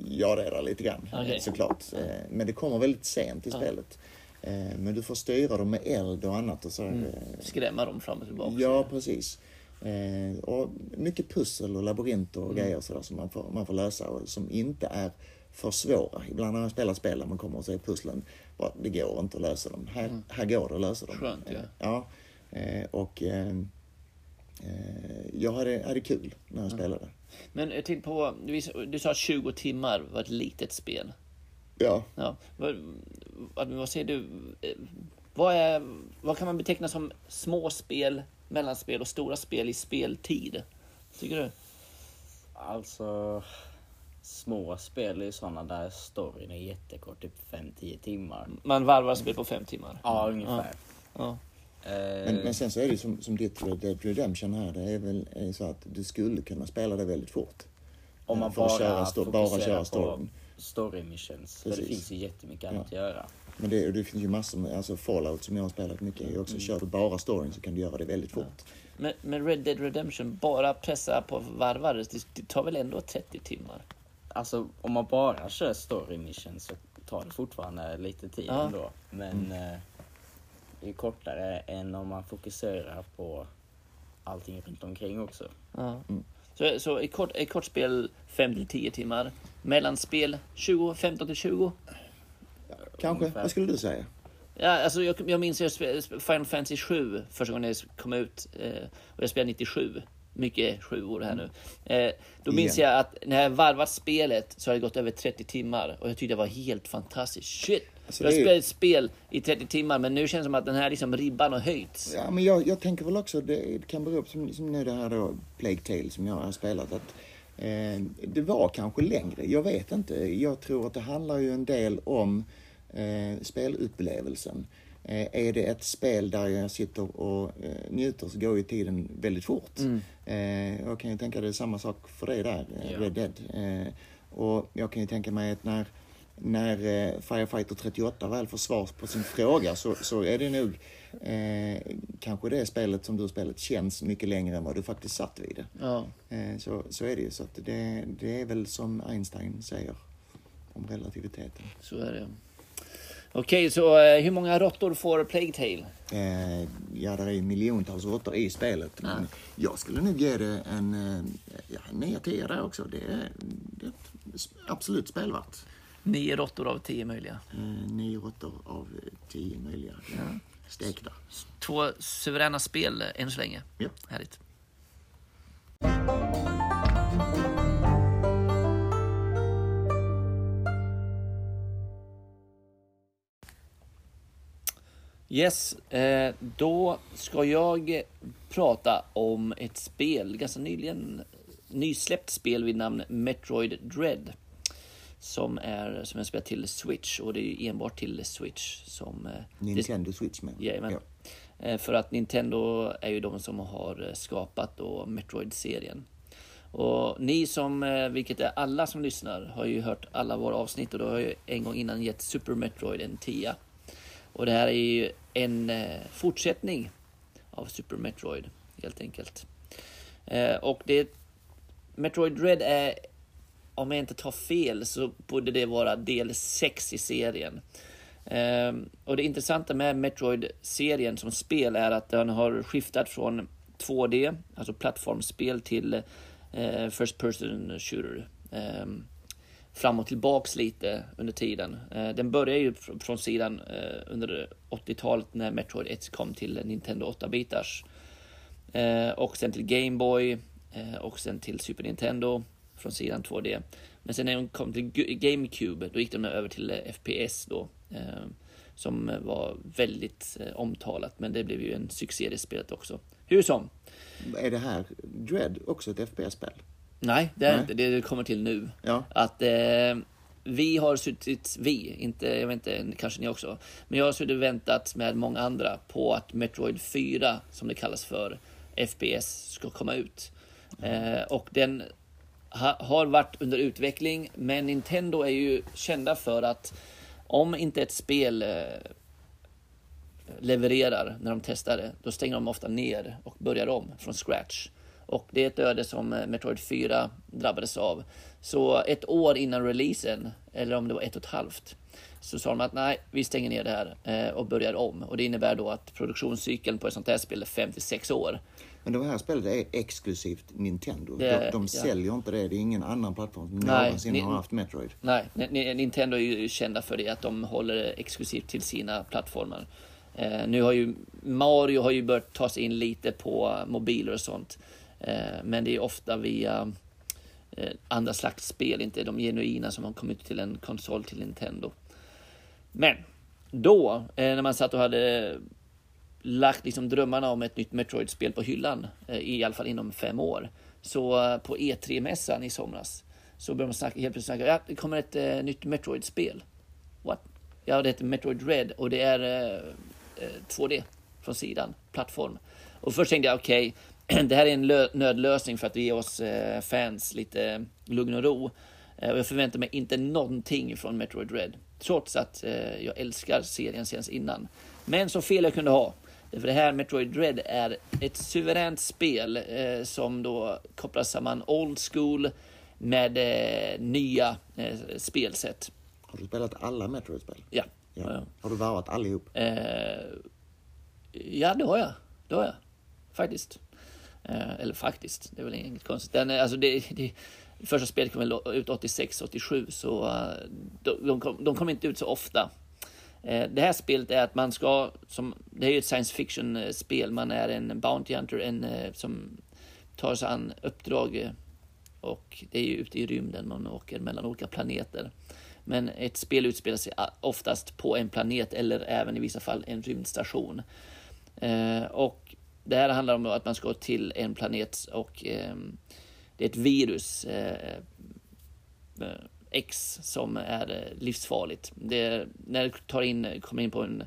ja, det är det lite grann Okej. såklart. Eh, men det kommer väldigt sent i spelet. Eh, men du får styra dem med eld och annat. Och så, Mm. Skrämma dem fram och tillbaka? Ja, precis. Och mycket pussel och labyrinter Mm. och grejer sådär som man får, man får lösa och som inte är för svåra. Ibland när man spelar spel där man kommer och ser pusslen, bara, det går inte att lösa dem. Här, här går det att lösa dem. Mm. Skönt, ja. Eh, ja. Eh, och eh, jag hade, hade kul när jag spelade. Men jag tänkte på, du, du sa att 20 timmar var ett litet spel. Ja. Ja. Vad, vad, vad säger du? Vad, är, vad kan man beteckna som små spel, mellanspel och stora spel i speltid? Tycker du? Alltså, små spel är ju sådana där storyn är jättekort, typ 5-10 timmar. Man varvar spel på fem timmar. Ja, ungefär. Ja. Eh, Men, men sen så är det ju som, som ditt Red Redemption här, det är väl är så att du skulle kunna spela det väldigt fort. om man att bara, köra sto- bara köra storyn. story missions. För det finns ju jättemycket annat att göra. Men det, det finns ju massor med, alltså Fallout som jag har spelat mycket är ju Mm. också, kör du bara storyn så kan du göra det väldigt fort. Men, men Red Dead Redemption, bara pressa på varvar, det tar väl ändå 30 timmar? Alltså om man bara kör story missions så tar det fortfarande lite tid Ja. ändå. Men eh, det är kortare än om man fokuserar på allting runt omkring också. Ja. Så, så i kort, i kort spel 5 till 10 timmar. Mellanspel 20, 15 till 20. Kanske, Ungefär. vad skulle du säga? Ja, alltså jag, jag minns jag spelade Final Fantasy 7 första gången det kom ut. Eh, och jag spelade 97. Mycket sju år här nu. Eh, då minns Igen. jag att när jag varvat spelet så har det gått över 30 timmar. Och jag tyckte det var helt fantastiskt. Shit! Alltså, jag har spelat ett spel i 30 timmar men nu känns det som att den här liksom ribban har höjts. Ja, men jag, jag tänker väl också, det kan bero på, som, som nu det här då, Plague Tale som jag har spelat, att eh, det var kanske längre. Jag vet inte. Jag tror att det handlar ju en del om eh, spelupplevelsen. Eh, är det ett spel där jag sitter och eh, njuter så går ju tiden väldigt fort. Eh, jag kan ju tänka det är samma sak för dig där, Ja. Red Dead. Och jag kan ju tänka mig att när när Firefighter 38 väl får svar på sin fråga så, så är det nog eh, kanske det spelet som du spelat känns mycket längre än vad du faktiskt satt vid det. Ja. Eh, så, så är det ju. Så det, det är väl som Einstein säger om relativiteten. Så är det. Okej, så eh, hur många råttor får Plague Tale? Eh, ja, det är miljontals råttor i spelet. Men jag skulle nog ge det en, eh, ja, en 9 10 där också. Det är, det är ett absolut spelvärt. Nio råttor av tio möjliga. Eh, nio råttor av eh, tio möjliga. Stekta. Två suveräna spel än så länge. Ja. Härligt. Yes, eh, då ska jag prata om ett spel, ganska nyligen nysläppt spel vid namn Metroid Dread. som är som är spelat till Switch och det är enbart till Switch som... eh, det- Nintendo Switch med. Jajamän. Ja. Eh, För att Nintendo är ju de som har skapat då Metroid-serien. Och ni som, vilket är alla som lyssnar, har ju hört alla våra avsnitt och då har jag ju en gång innan gett Super Metroid en 10. Och det här är ju en eh, fortsättning av Super Metroid, helt enkelt. Eh, Och det Metroid Red är, om jag inte tar fel, så borde det vara del 6 i serien. Ehm, och det intressanta med Metroid-serien som spel är att den har skiftat från 2D, alltså plattformsspel, till eh, First Person Shooter. Ehm, fram och tillbaks lite under tiden. Eh, den började ju från sidan eh, under 80-talet när Metroid 1 kom till Nintendo 8-bitars. Eh, och sen till Game Boy och sen till Super Nintendo från sidan 2D. Men sen när de kom till GameCube, då gick de över till FPS då. Som var väldigt omtalat, men det blev ju en succé det spelet också. Hur som, Är det här Dread också ett FPS-spel? Nej, det är Nej. inte det kommer till nu. Ja. Att eh, vi har suttit, vi, inte, jag vet inte, kanske ni också, men jag har suttit och väntat med många andra på att Metroid 4, som det kallas för, FPS, ska komma ut. Eh, och den ha, har varit under utveckling, men Nintendo är ju kända för att om inte ett spel eh, levererar när de testar det, då stänger de ofta ner och börjar om från scratch. Och det är ett öde som eh, Metroid 4 drabbades av. Så ett år innan releasen, eller om det var ett och ett halvt, så sa de att nej, vi stänger ner det här eh, och börjar om. Och det innebär då att produktionscykeln på ett sånt här spel är 5-6 år. Men det här spelet är exklusivt Nintendo. Det de de ja. säljer inte det. Det är ingen annan plattform som Nej, någonsin ni- har haft Metroid. Nej, Ni- Ni- Nintendo är ju kända för det, att de håller det exklusivt till sina plattformar. Eh, nu har ju Mario har ju börjat ta sig in lite på mobiler och sånt. Eh, men det är ofta via eh, andra slags spel, inte de genuina som har kommit till en konsol till Nintendo. Men då, eh, när man satt och hade lagt liksom drömmarna om ett nytt Metroid-spel på hyllan, i alla fall inom fem år. Så på E3-mässan i somras så började man snacka, helt plötsligt snacka, ja, det kommer ett eh, nytt Metroid-spel. What? Ja, det heter Metroid Red och det är eh, 2D från sidan, plattform. Och först tänkte jag, okej, det här är en lö- nödlösning för att ge oss eh, fans lite lugn och ro. Eh, och jag förväntar mig inte någonting från Metroid Red. Trots att eh, jag älskar serien sen innan. Men så fel jag kunde ha. För det här Metroid Red är ett suveränt spel som då kopplar samman old school med nya spelsätt. Har du spelat alla Metroid-spel? Ja. Ja. Har du varvat allihop? Ja, det har jag. Det har jag. Faktiskt. Eh, eller faktiskt, det är väl inget konstigt. Den, alltså det, det, första spelet kom väl ut 86, 87, så eh, de, de, kom, de kom inte ut så ofta. Eh, det här spelet är att man ska, som, det är ju ett science fiction-spel, eh, man är en Bounty Hunter en, eh, som tar sig an uppdrag eh, och det är ju ute i rymden man åker mellan olika planeter. Men ett spel utspelar sig oftast på en planet eller även i vissa fall en rymdstation. Eh, och det här handlar om att man ska till en planet och eh, det är ett virus, eh, eh, X, som är eh, livsfarligt. Det, när det tar in, kommer in på en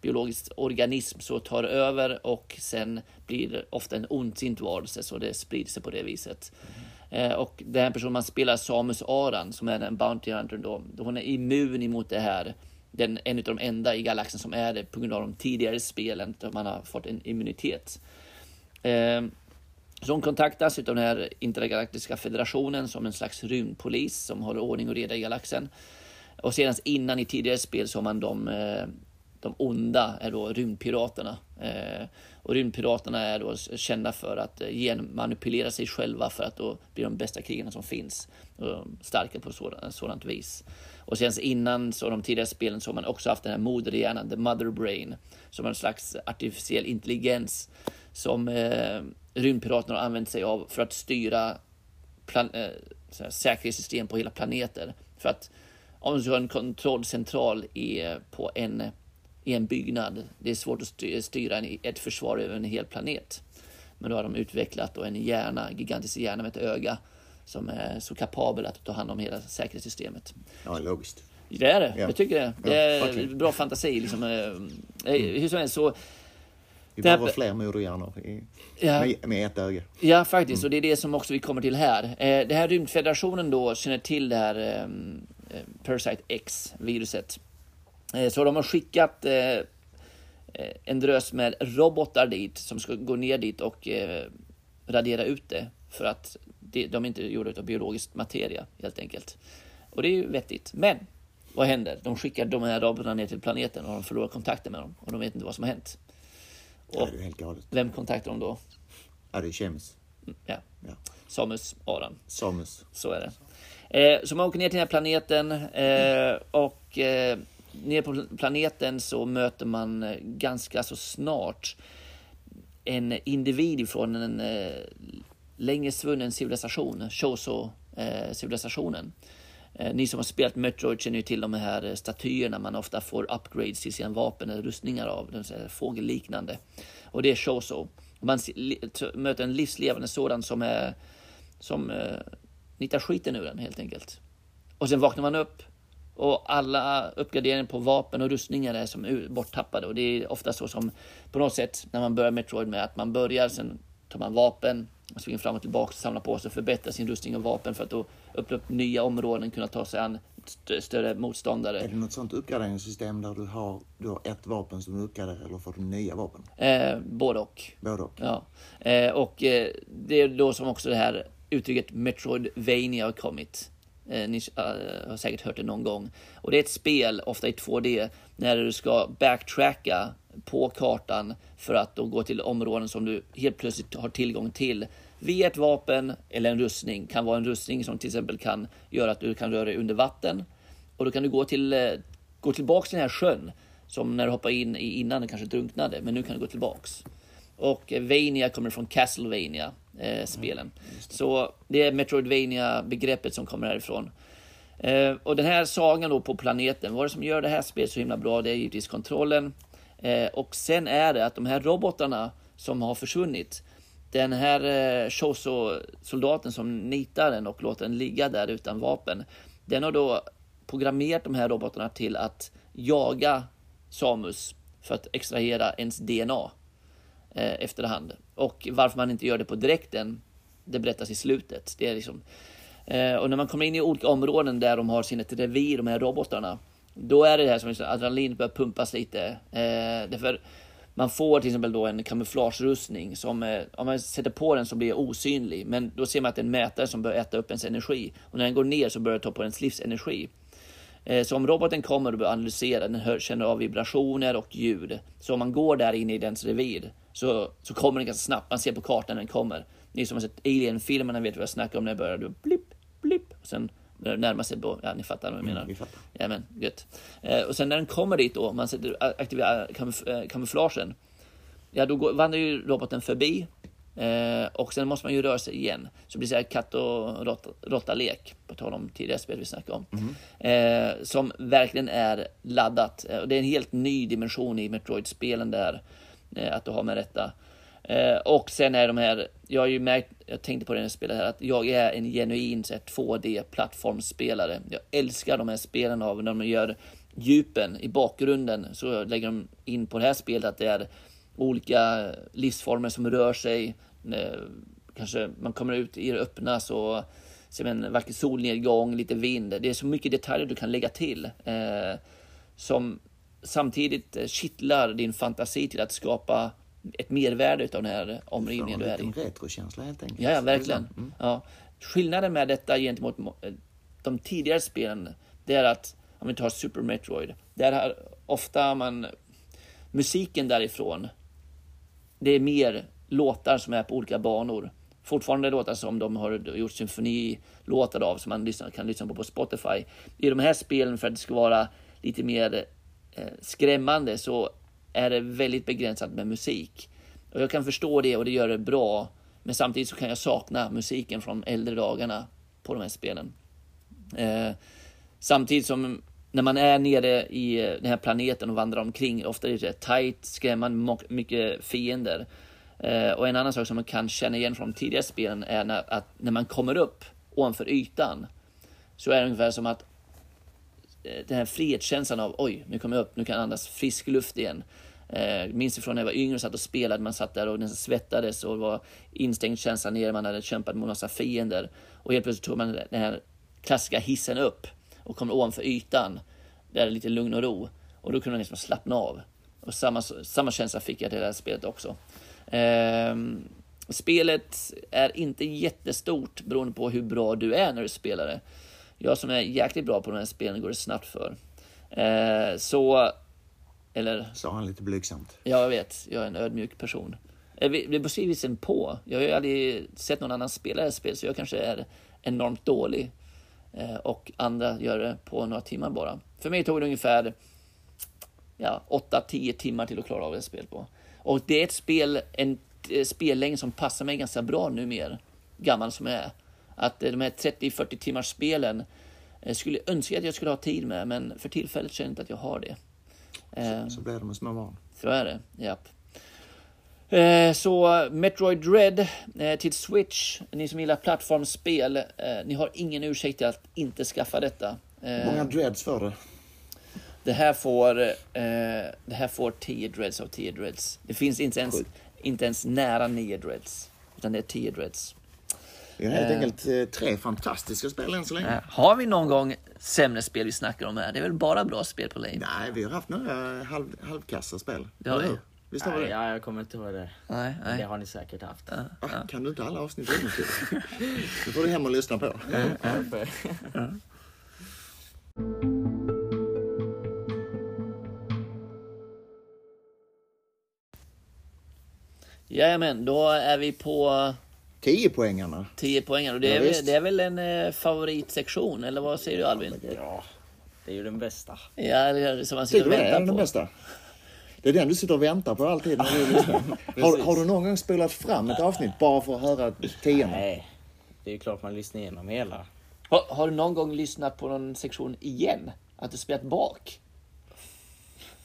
biologisk organism så tar det över och sen blir det ofta en ondsint varelse så det sprider sig på det viset. Eh, och den person man spelar, Samus Aran, som är en Bounty Hunter då, hon är immun emot det här. Den, en av de enda i galaxen som är det på grund av de tidigare spelen, där man har fått en immunitet. Eh, så hon kontaktas av den här intergalaktiska federationen som en slags rymdpolis som håller ordning och reda i galaxen. Och sedan innan i tidigare spel så har man de, eh, de onda är då rymdpiraterna. Eh, Och rymdpiraterna är då kända för att eh, genmanipulera sig själva för att då bli de bästa krigarna som finns. Och starka på sådant, sådant vis. Och sen innan så de tidigare spelen så har man också haft den här moderhjärnan, the mother brain, som en slags artificiell intelligens som eh, rymdpiraterna har använt sig av för att styra plan, eh, så här, säkerhetssystem på hela planeter. För att om du har en kontrollcentral i, på en, i en byggnad, det är svårt att styra, styra en, ett försvar över en hel planet. Men då har de utvecklat då en hjärna, gigantisk hjärna med ett öga som är så kapabel att ta hand om hela säkerhetssystemet. Ja, logiskt. Det är det, Ja. jag tycker det. Det Ja, är verkligen. bra fantasi. Liksom. eh, eh, Hur som helst så, Vi Det här- behöver fler moderhjärnor i, Ja. med, med ett öga. Ja, faktiskt. Och det är det som också vi kommer till här. Eh, det här rymdfederationen då känner till det här eh, Parasite X-viruset. Så de har skickat en drös med robotar dit som ska gå ner dit och radera ut det. För att det, de är inte gjorda av biologisk materia helt enkelt. Och det är ju vettigt. Men vad händer? De skickar de här robotarna ner till planeten och de förlorar kontakten med dem. Och de vet inte vad som har hänt. Och galet. vem kontaktar de då? Ja, det är kemiskt. Ja, Ja. Samus Aran. Samus. Så är det. Eh, så man åker ner till den här planeten eh, och eh, ner på planeten så möter man eh, ganska så snart en individ från en eh, länge svunnen civilisation, Choso-civilisationen. Eh, eh, ni som har spelat Metroid känner ju till de här eh, statyerna man ofta får upgrades till sina vapen eller rustningar av, de fågelliknande. Och det är Choso. Man möter en livslevande sådan som är som eh, nitar skiten ur den helt enkelt. Och sen vaknar man upp och alla uppgraderingar på vapen och rustningar är som borttappade. Och det är ofta så som på något sätt när man börjar Metroid med att man börjar, sen tar man vapen, springer fram och tillbaka, samlar på sig och förbättrar sin rustning och vapen för att då öppna upp nya områden, kunna ta sig an st- större motståndare. Är det något sånt uppgraderingssystem där du har, du har ett vapen som du uppgraderar eller får du nya vapen? Eh, både och. Både och. Ja. Eh, och eh, det är då som också det här uttrycket Metroidvania har kommit. Eh, ni eh, har säkert hört det någon gång. Och det är ett spel, ofta i 2D, när du ska backtracka på kartan för att då gå till områden som du helt plötsligt har tillgång till via ett vapen eller en rustning. Kan vara en rustning som till exempel kan göra att du kan röra dig under vatten. Och då kan du gå, till, eh, gå tillbaks till den här sjön som när du hoppade in i innan du kanske drunknade, men nu kan du gå tillbaks. Och Vania kommer från Castlevania eh, spelen. Så det är Metroidvania begreppet som kommer härifrån. Eh, och den här sagan då på planeten, vad det som gör det här spelet så himla bra? Det är givetvis kontrollen. Eh, och sen är det att de här robotarna som har försvunnit, den här eh, Shoso-soldaten som nitar den och låter den ligga där utan vapen, den har då programmerat de här robotarna till att jaga Samus för att extrahera ens DNA eh, efterhand. Och varför man inte gör det på direkten, det berättas i slutet. Det är liksom, eh, och när man kommer in i olika områden där de har sina revir, de här robotarna, då är det det här som adrenalinet adrenalin börjar pumpas lite. Eh, därför man får till exempel då en kamouflagerustning som, eh, om man sätter på den så blir osynlig. Men då ser man att det är en mätare som börjar äta upp ens energi. Och när den går ner så börjar det ta på ens livsenergi. Eh, Så om roboten kommer och börjar analysera, den hör, känner av vibrationer och ljud. Så om man går där inne i dens revir så, så kommer den ganska snabbt. Man ser på kartan när den kommer. Ni som har sett Alien-filmerna vet vad jag snackar om när det börjar. Du blipp, blipp. Och sen närmar sig, ja ni fattar vad jag menar. vi fattar. Jajamän, gött. Eh, och sen när den kommer dit då, man sätter, aktiverar kamuf, eh, kamouflagen. Ja, då går, vandrar ju roboten förbi. Eh, och sen måste man ju röra sig igen. Så det blir så här katt och råtta- råtta-lek. På tal om tidigare spel vi snackade om. Eh, som verkligen är laddat. Eh, och det är en helt ny dimension i Metroid-spelen där. Eh, att du har med detta. Eh, och sen är de här, jag har ju märkt, jag tänkte på det när jag spelade här, att jag är en genuin 2D-plattformsspelare. Jag älskar de här spelen av när de gör djupen i bakgrunden. Så lägger de in på det här spelet att det är olika livsformer som rör sig. Eh, kanske man kommer ut i det öppna så ser man en vacker solnedgång, lite vind. Det är så mycket detaljer du kan lägga till. Eh, som samtidigt kittlar din fantasi till att skapa ett mervärde av den här omgivningen du en är i. liten retrokänsla helt enkelt. Ja, verkligen. Mm. Ja. Skillnaden med detta gentemot mo- eh, de tidigare spelen, det är att, om vi tar Super Metroid, där har ofta man, musiken därifrån, det är mer låtar som är på olika banor. Fortfarande låtar som de har gjort symfonilåtar av, som man kan lyssna på på Spotify. I de här spelen, för att det ska vara lite mer eh, skrämmande, så är det väldigt begränsat med musik. Och jag kan förstå det och det gör det bra. Men samtidigt så kan jag sakna musiken från äldre dagarna på de här spelen. Eh, samtidigt som när man är nere i eh, den här planeten och vandrar omkring, ofta är det tight, skrämmande, mycket fiender. Eh, och en annan sak som man kan känna igen från tidigare spelen är när, att när man kommer upp ovanför ytan. Så är det ungefär som att eh, den här frihetskänslan av oj, nu kommer jag upp, nu kan jag andas frisk luft igen. Eh, minns ifrån när jag var yngre och satt och spelade, man satt där och nästan svettades och var instängd känsla ner, man hade kämpat mot massa fiender. Och helt plötsligt tog man den här klassiska hissen upp och kom ovanför ytan. Där det är lite lugn och ro. Och då kunde man liksom slappna av. Och samma, samma känsla fick jag till det här spelet också. Eh, spelet är inte jättestort beroende på hur bra du är när du spelar det. Jag som är jäkligt bra på de här spelen går det snabbt för. Eh, så, eller Sa han lite blygsamt. Ja, jag vet. Jag är en ödmjuk person. Eh, Det beror givetvis på. Jag har ju aldrig sett någon annan spela det här spelet, så jag kanske är enormt dålig. Eh, Och andra gör det på några timmar bara. För mig tog det ungefär ja, 8-10 timmar till att klara av det här spelet på. Och det är ett spel, en eh, spellängd som passar mig ganska bra nu mer, gammal som jag är. Att eh, de här 30-40 timmars spelen eh, skulle önska att jag skulle ha tid med, men för tillfället känner jag inte att jag har det. Eh, Så det med små barn. så är det, japp. Eh, Så Metroid Dread eh, till Switch, ni som gillar plattformsspel, ni har ingen ursäkt till att inte skaffa detta. Eh, Många dreads för det. Det här får, det här får 10 dreads av 10 dreads. Det finns inte ens, Sjukt. inte ens nära 9 dreads. Utan det är 10 dreads. Vi har helt Eh. enkelt tre fantastiska spel än så länge. Har vi någon gång sämre spel vi snackar om här? Det är väl bara bra spel på Lane? Nej, vi har haft några halv, halvkassa spel. Det har vi. Visst har vi det? ja, jag kommer inte ihåg det. Nej, Det nej. har ni säkert haft. Ah, kan du inte alla avsnitt? Nu får du hem och lyssna på. Varför? Jajamän, då är vi på 10 poängarna. 10 poäng och det Ja, är, väl, det är väl en eh, favoritsektion, eller vad säger du Albin? Ja, det är ju den bästa. Ja, eller som man sitter och du det är väntar den på. bästa? Det är den du sitter och väntar på alltid när du lyssnar. har, har du någon gång spolat fram ett avsnitt bara för att höra tiorna? Nej, det är ju klart man lyssnar igenom hela. Har, har du någon gång lyssnat på någon sektion igen? Att du spelat bak?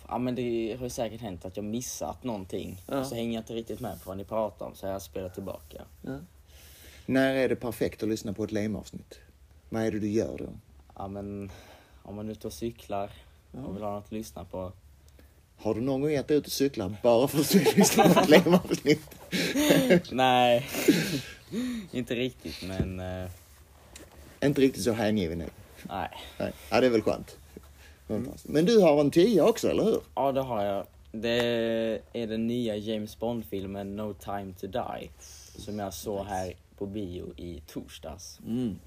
Ja men det har ju säkert hänt att jag missat någonting. Ja. Så hänger jag inte riktigt med på vad ni pratar om så jag spelar tillbaka. När är det perfekt att lyssna på ett lame-avsnitt? Vad är det du gör då? Ja men om man är ute och cyklar och vill ha något att lyssna på. Har du någon gång gett dig ut och cyklat bara för att lyssna på ett lame-avsnitt? Nej, inte riktigt men eh, Inte riktigt så hängiven nu. nej. Nej. Ja, det är väl skönt. Men du har en 10 också, eller hur? Ja det har jag. Det är den nya James Bond-filmen No time to die. Som jag såg här på bio i torsdags. Mm.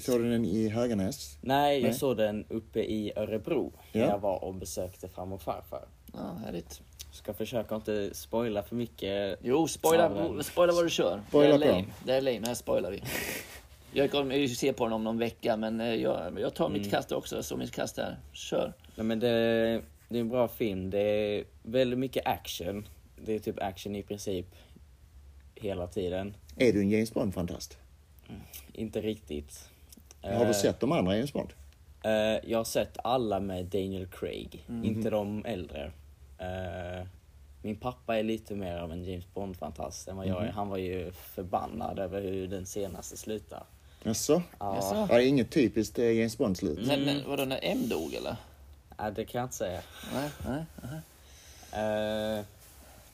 Såg du den i Höganäs? Nej, jag Nej. såg den uppe i Örebro. När Ja. jag var och besökte farmor och farfar. Ja, härligt. Ska försöka inte spoila för mycket. Jo, spoila, spoila vad du kör. Spoila det är lame. Det är lame, här spoilar vi. Jag kommer ju se på den om någon vecka, men eh, jag, jag tar Mm. mitt kast också. Så mitt kast här. Kör. Nej, men det, det är en bra film. Det är väldigt mycket action. Det är typ action i princip hela tiden. Är du en James Bond-fantast? Inte riktigt. Har du sett de andra James Bond? eh, jag har sett alla med Daniel Craig, Mhm. inte de äldre. Eh, min pappa är lite mer av en James Bond-fantast än vad jag är. Mhm. Han var ju förbannad över hur den senaste slutar. Jaså? Ja? Ja, det är inget typiskt eh, James Bond-slut. När, när, vadå, när M dog eller? nej, det kan jag inte säga. Nej, nej. Eh,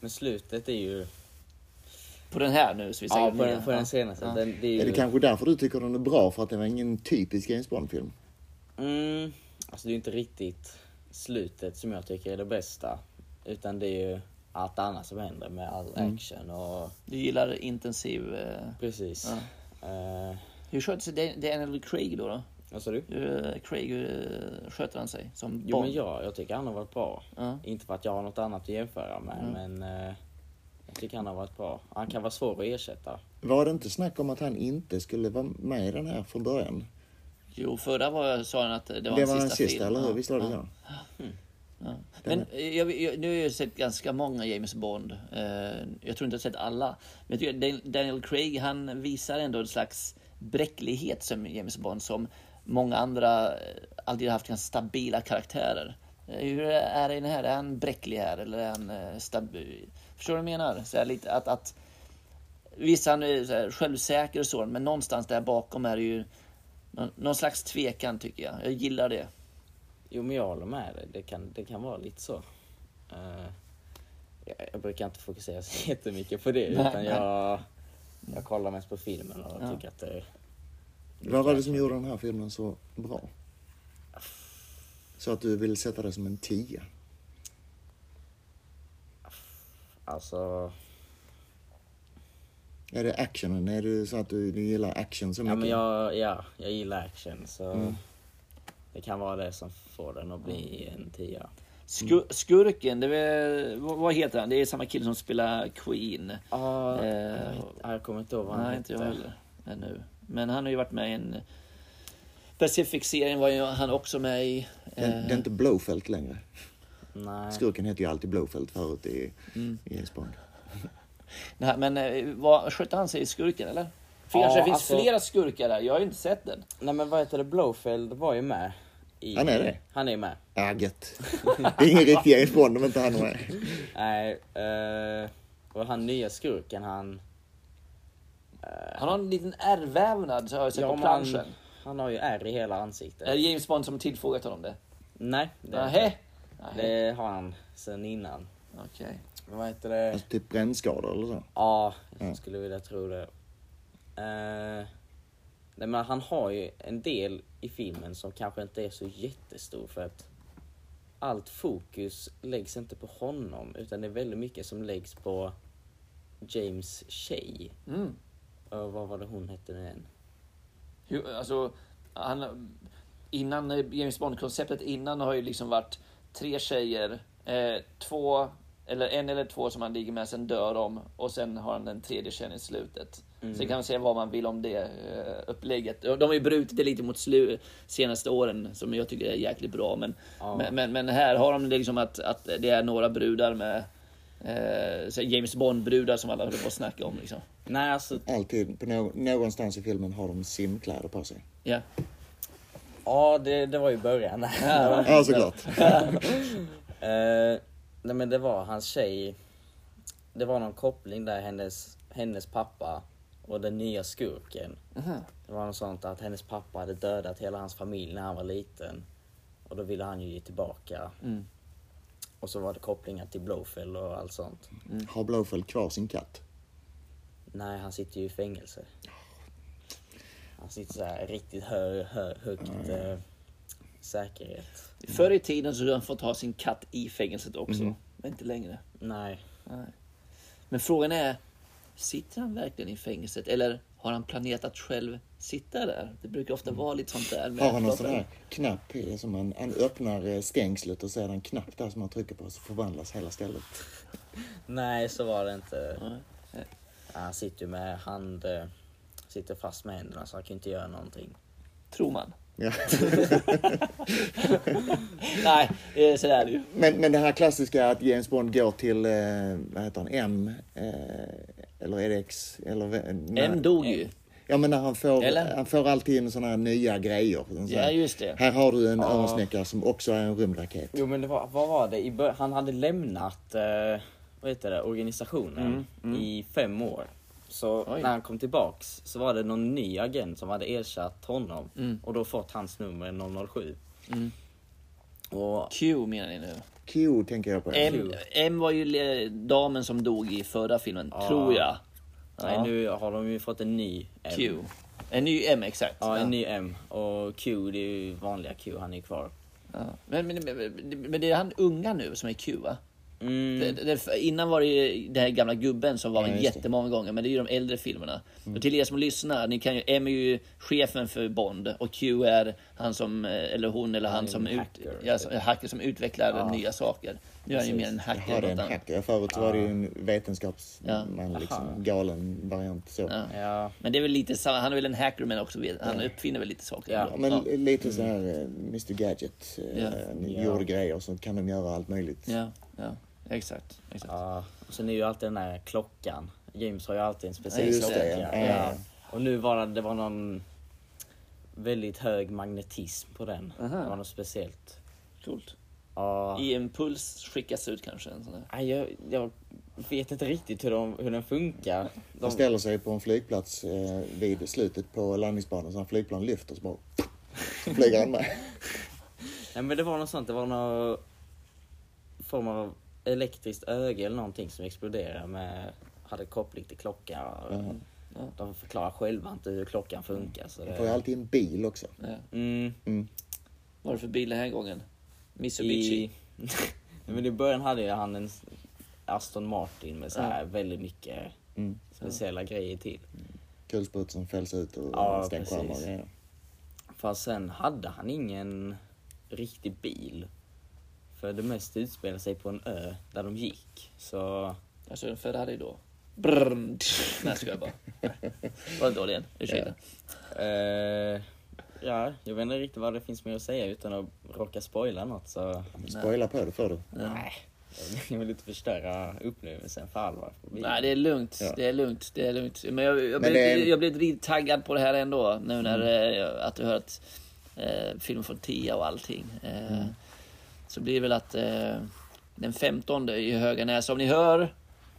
men slutet är ju... På den här nu, så vi säger Ja, på den, på den Ja. senaste. Ja. Den, det är ju... Är det kanske därför du tycker den är bra? För att det var ingen typisk James Bond-film? Mm, alltså det är ju inte riktigt slutet som jag tycker är det bästa. Utan det är ju allt annat som händer med all Mm. action och Du gillar intensiv... Eh, precis. Eh, hur sköter sig Dan- Daniel Craig då? då? vad sa du? Hur, eh, Craig, hur eh, sköter han sig som Jo Bond? men ja, jag tycker han har varit bra. Ja. Inte för att jag har något annat att jämföra med men eh, jag tycker han har varit bra. Han kan vara svår att ersätta. Var det inte snack om att han inte skulle vara med i den här från början? Jo, förra var, sa han att det var Det hans var sista den sista, film. eller hur? Ja, Visst var det ja. så? Ja. Men eh, jag, jag, nu har jag sett ganska många James Bond. Jag tror inte jag har sett alla. Men jag tycker Dan- Daniel Craig, han visar ändå en slags bräcklighet som James Bond som många andra eh, har haft ganska stabila karaktärer. Eh, Hur är det i den här? Är han bräcklig här eller är han eh, stabil? Förstår du vad jag menar? Så lite att, att Visst, han är självsäker och så, men någonstans där bakom är det ju någon, någon slags tvekan tycker jag. Jag gillar det. Jo men jag håller med dig, det kan, det kan vara lite så. Eh, jag, jag brukar inte fokusera så jättemycket på det Nej, utan jag, jag kollar mest på filmen och Ja. tycker att det Vad var det som gjorde den här filmen så bra? Så att du vill sätta det som en tia. Alltså, Är det actionen? Är det så att du, du gillar action så ja mycket? men jag, ja, jag gillar action så Mm. det kan vara det som får den att bli en tia. Skur, skurken, det är, vad, heter han? Det är samma kille som spelar Queen. Ja, Eh, jag, jag kommer inte ihåg vad han Nej, hette. inte jag heller. Ännu. Men han har ju varit med i en... Pacific-serien var ju han också med i. Det, det är inte Blowfelt längre. Nej. Skurken hette ju alltid Blowfelt förut i, Mm. i James Bond. Nej, men eh, vad, skötte han sig i skurken eller? För Ja, kanske det finns alltså- flera skurkar där. Jag har ju inte sett den. Nej men vad heter det, Blowfeld var ju med. I, Han är det? Han är med. Ja, gött. Det är ingen riktig James Bond om inte han är med. Nej, eh, och han nya skurken han... Han har en liten ärrvävnad så har jag sett på men han, planschen. han har ju ärr i hela ansiktet. Är det James Bond som tillfrågat honom det? Nej, det, inte. Nej. det har han sen innan. Okej. Men vad heter det? Alltså typ brännskador eller så. Ja, jag Ja. skulle vilja tro det. Eh, nej men han har ju en del i filmen som kanske inte är så jättestor för att allt fokus läggs inte på honom utan det är väldigt mycket som läggs på James tjej. Mm. Och vad var det hon hette nu igen? Hur- Alltså, han, innan James Bond-konceptet innan har ju liksom varit tre tjejer, eh, två, eller en eller två som han ligger med, sen dör de och sen har han den tredje tjejen i slutet. Sen kan man säga vad man vill om det eh, upplägget. De har ju brutit det lite mot slu senaste åren som jag tycker är jäkligt bra. Men, Ja. men, men, men här har de liksom att, att det är några brudar med så James Bond-brudar som alla håller på att snacka om. Liksom. Nej alltså, Alltid, på nå- någonstans i filmen har de simkläder på sig. Ja. ja det, det var ju början. Ja. Såklart. Eh, nej men det var hans tjej. Det var någon koppling där hennes, hennes pappa och den nya skurken. Aha. Det var något sånt att hennes pappa hade dödat hela hans familj när han var liten. Och då ville han ju ge tillbaka. Mm. Och så var det kopplingar till Blowfell och allt sånt. Har Blowfeld kvar sin katt? Nej, han sitter ju i fängelse. Han sitter så här riktigt hö, hö, högt eh, säkerhet. Förr i tiden så hade han fått ha sin katt i fängelset också. Men inte längre. Nej. Nej. Men frågan är, sitter han verkligen i fängelset? Eller har han planerat att själv sitta där? Det brukar ofta vara lite sånt där. med- Har han någon sån här knapp som man, han öppnar eh, stängslet och så är det en knapp där som man trycker på så förvandlas hela stället. Nej, så var det inte. Nej. Han sitter ju med hand... eh, Sitter fast med händerna så han kan inte göra någonting. Tror man. Ja. Nej, eh, så är det ju. Men, men det här klassiska att James Bond går till, vad heter han, M? Eller är det X? Eller, när- En dog ju. Ja men när han får, Eller? han får alltid in såna här nya grejer. Sån Ja, just det. Här har du en Ja. öronsnäcka som också är en rymdraket. Jo men det var, vad var det? I bör- han hade lämnat eh, vad heter det, organisationen i fem år. Så Oj. när han kom tillbaks så var det någon ny agent som hade ersatt honom. Mm. Och då fått hans nummer 007. Mm. Och Q menar ni nu? Q tänker jag på. M, M var ju damen som dog i förra filmen, Ja. tror jag. nej, nu har de ju fått en ny M. Q. En ny M, exakt. Ja, en ny M. Och Q, det är ju vanliga Q, han är kvar. Ja. Men, men, men, men det är han unga nu som är Q, va? Mm. Det, det, innan var det ju den här gamla gubben som var Ja, med just det. jättemånga gånger, men det är ju de äldre filmerna. Och till er som lyssnar, ni kan ju, M är ju chefen för Bond och Q är han som, eh, eller hon eller han är som, ut, hacker, ja, typ. som, hacker som utvecklar Ja. nya saker. Nu är han ju mer en hacker. Är en hacker. Förut så var det ju en vetenskapsman, Ja. liksom, galen variant så. Ja. Ja, Men det är väl lite samma, han är väl en hacker men också han uppfinner väl lite saker. Ja, Ja, men lite så här eh, Mr Gadget. eh, Ja. Gjorde grejer så kan de göra allt möjligt. ja, ja, exakt. exakt. ja. Och sen är ju alltid den där klockan. James har ju alltid en speciell klocka. det, ja. Ja. Och nu var det, det var någon väldigt hög magnetism på den. Aha. Det var något speciellt. Coolt. Ja, I en puls skickas ut kanske? En sån där. jag, jag vet inte riktigt hur, de, hur den funkar. De, Han ställer sig på en flygplats eh, vid slutet på landningsbanan så han flygplan lyfter så bara flyger han med. nej, men det var något sånt, det var någon form av elektriskt öga eller någonting som exploderade med, hade koppling till klocka. Jaha. De förklarar själva inte hur klockan funkar. Så Han får ju det, alltid en bil också. Ja. mm, Mm. Vad var det för bil den här gången? Mitsubishi? i, men I början hade ju han en Aston Martin med så här väldigt mycket Mm. speciella grejer till. Kulsprutor som fälls ut ur Ja, stänkskärmar och grejer. Fast sen hade han ingen riktig bil. För det mest utspelade sig på en ö där de gick. Så Alltså en Ferrari då? Brrr. Nej jag skojar bara. Var det dålig? Ursäkta. Eh, ja, jag vet inte riktigt vad det finns mer att säga utan att råka spoila något så... Spoila på det för du. Nej. Jag vill inte förstöra upplevelsen för Alvar. Nej det är lugnt, Ja. det är lugnt, det är lugnt. Men jag, jag, Men blev, det är- jag blev riktigt taggad på det här ändå. Nu när eh, att du hör att eh, film från Tia och allting. Eh, Så blir det väl att eh, den 15 i Höganäs, om ni hör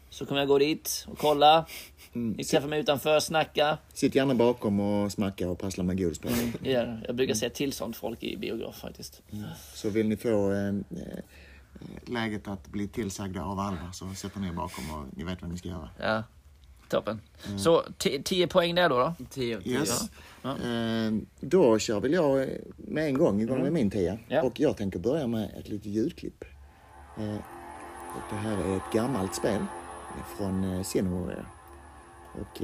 så kommer jag gå dit och kolla. Ni träffar mig utanför, snacka. Sitt gärna bakom och smacka och prassla med godis på. Ja, jag brukar säga till sånt folk i biograf faktiskt. Så vill ni få eh, eh, läget att bli tillsagda av Alvar så sätt er ner bakom och ni vet vad ni ska göra. Ja, toppen. Så 10 poäng där då? då? 10 av 10. Yes. Ja. Eh, då kör väl jag eh, med en gång igång med min tia. Ja. Och jag tänker börja med ett litet ljudklipp. Eh, och det här är ett gammalt spel från eh, Cinemaware. Och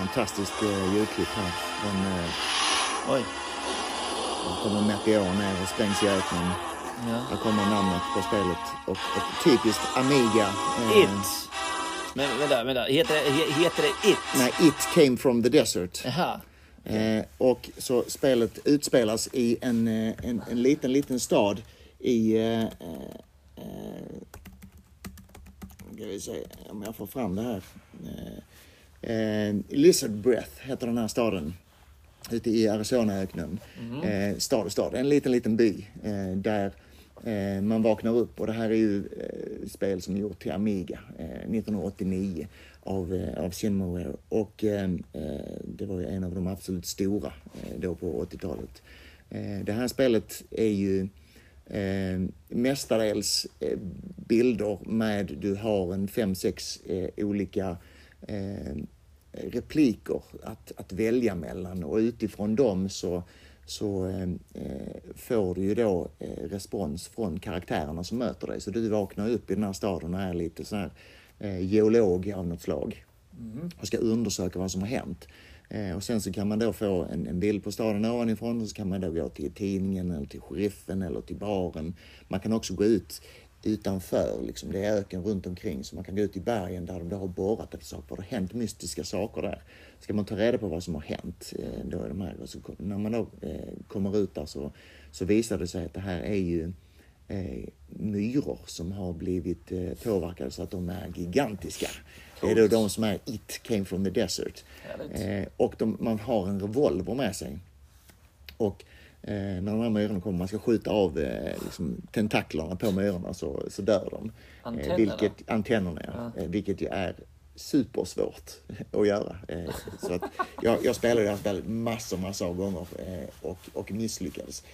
fantastiskt eh, ljudklipp här. Den, eh, Oj. den kommer Meteor ner och sprängs i öknen. Ja. Här kommer namnet på spelet och ett typiskt Amiga. eh, It. Men vänta, vänta. Heter det, he- heter det It? Nej, It came from the desert. Jaha. Eh, och så spelet utspelas i en, eh, en, en liten, liten stad i... Eh, eh, eh, ska vi se om jag får fram det här. Eh, eh, Lizard Breath heter den här staden. Ute i Arizonaöknen. Eh, stad och stad. En liten, liten by eh, där eh, man vaknar upp. Och det här är ju eh, spel som är gjort till Amiga eh, 1989 av, eh, av Cinemaware. Och eh, eh, det var ju en av de absolut stora eh, då på 80-talet. Eh, det här spelet är ju eh, mestadels eh, bilder med, du har en fem, sex eh, olika eh, repliker att, att välja mellan och utifrån dem så, så eh, eh, får du ju då eh, respons från karaktärerna som möter dig. Så du vaknar upp i den här staden och är lite så här eh, geolog av något slag och ska undersöka vad som har hänt. Eh, och sen så kan man då få en, en bild på staden ovanifrån och så kan man då gå till tidningen eller till sheriffen eller till baren. Man kan också gå ut utanför, liksom. det är öken runt omkring så man kan gå ut i bergen där de då har borrat efter saker. Det har hänt mystiska saker där. Ska man ta reda på vad som har hänt, eh, då är de här, så, när man då eh, kommer ut där så, så visar det sig att det här är ju eh, myror som har blivit eh, påverkade så att de är gigantiska. Det är då de som är It came from the desert. Eh, och de, man har en revolver med sig. Och eh, när de här myrorna kommer, man ska skjuta av eh, liksom, tentaklerna på myrorna så, så dör de. Antennerna? Eh, vilket, antennerna, ja. Eh, vilket ju är supersvårt att göra. Eh, så att jag, jag spelade det här spelet massor, massor av gånger eh, och, och misslyckades.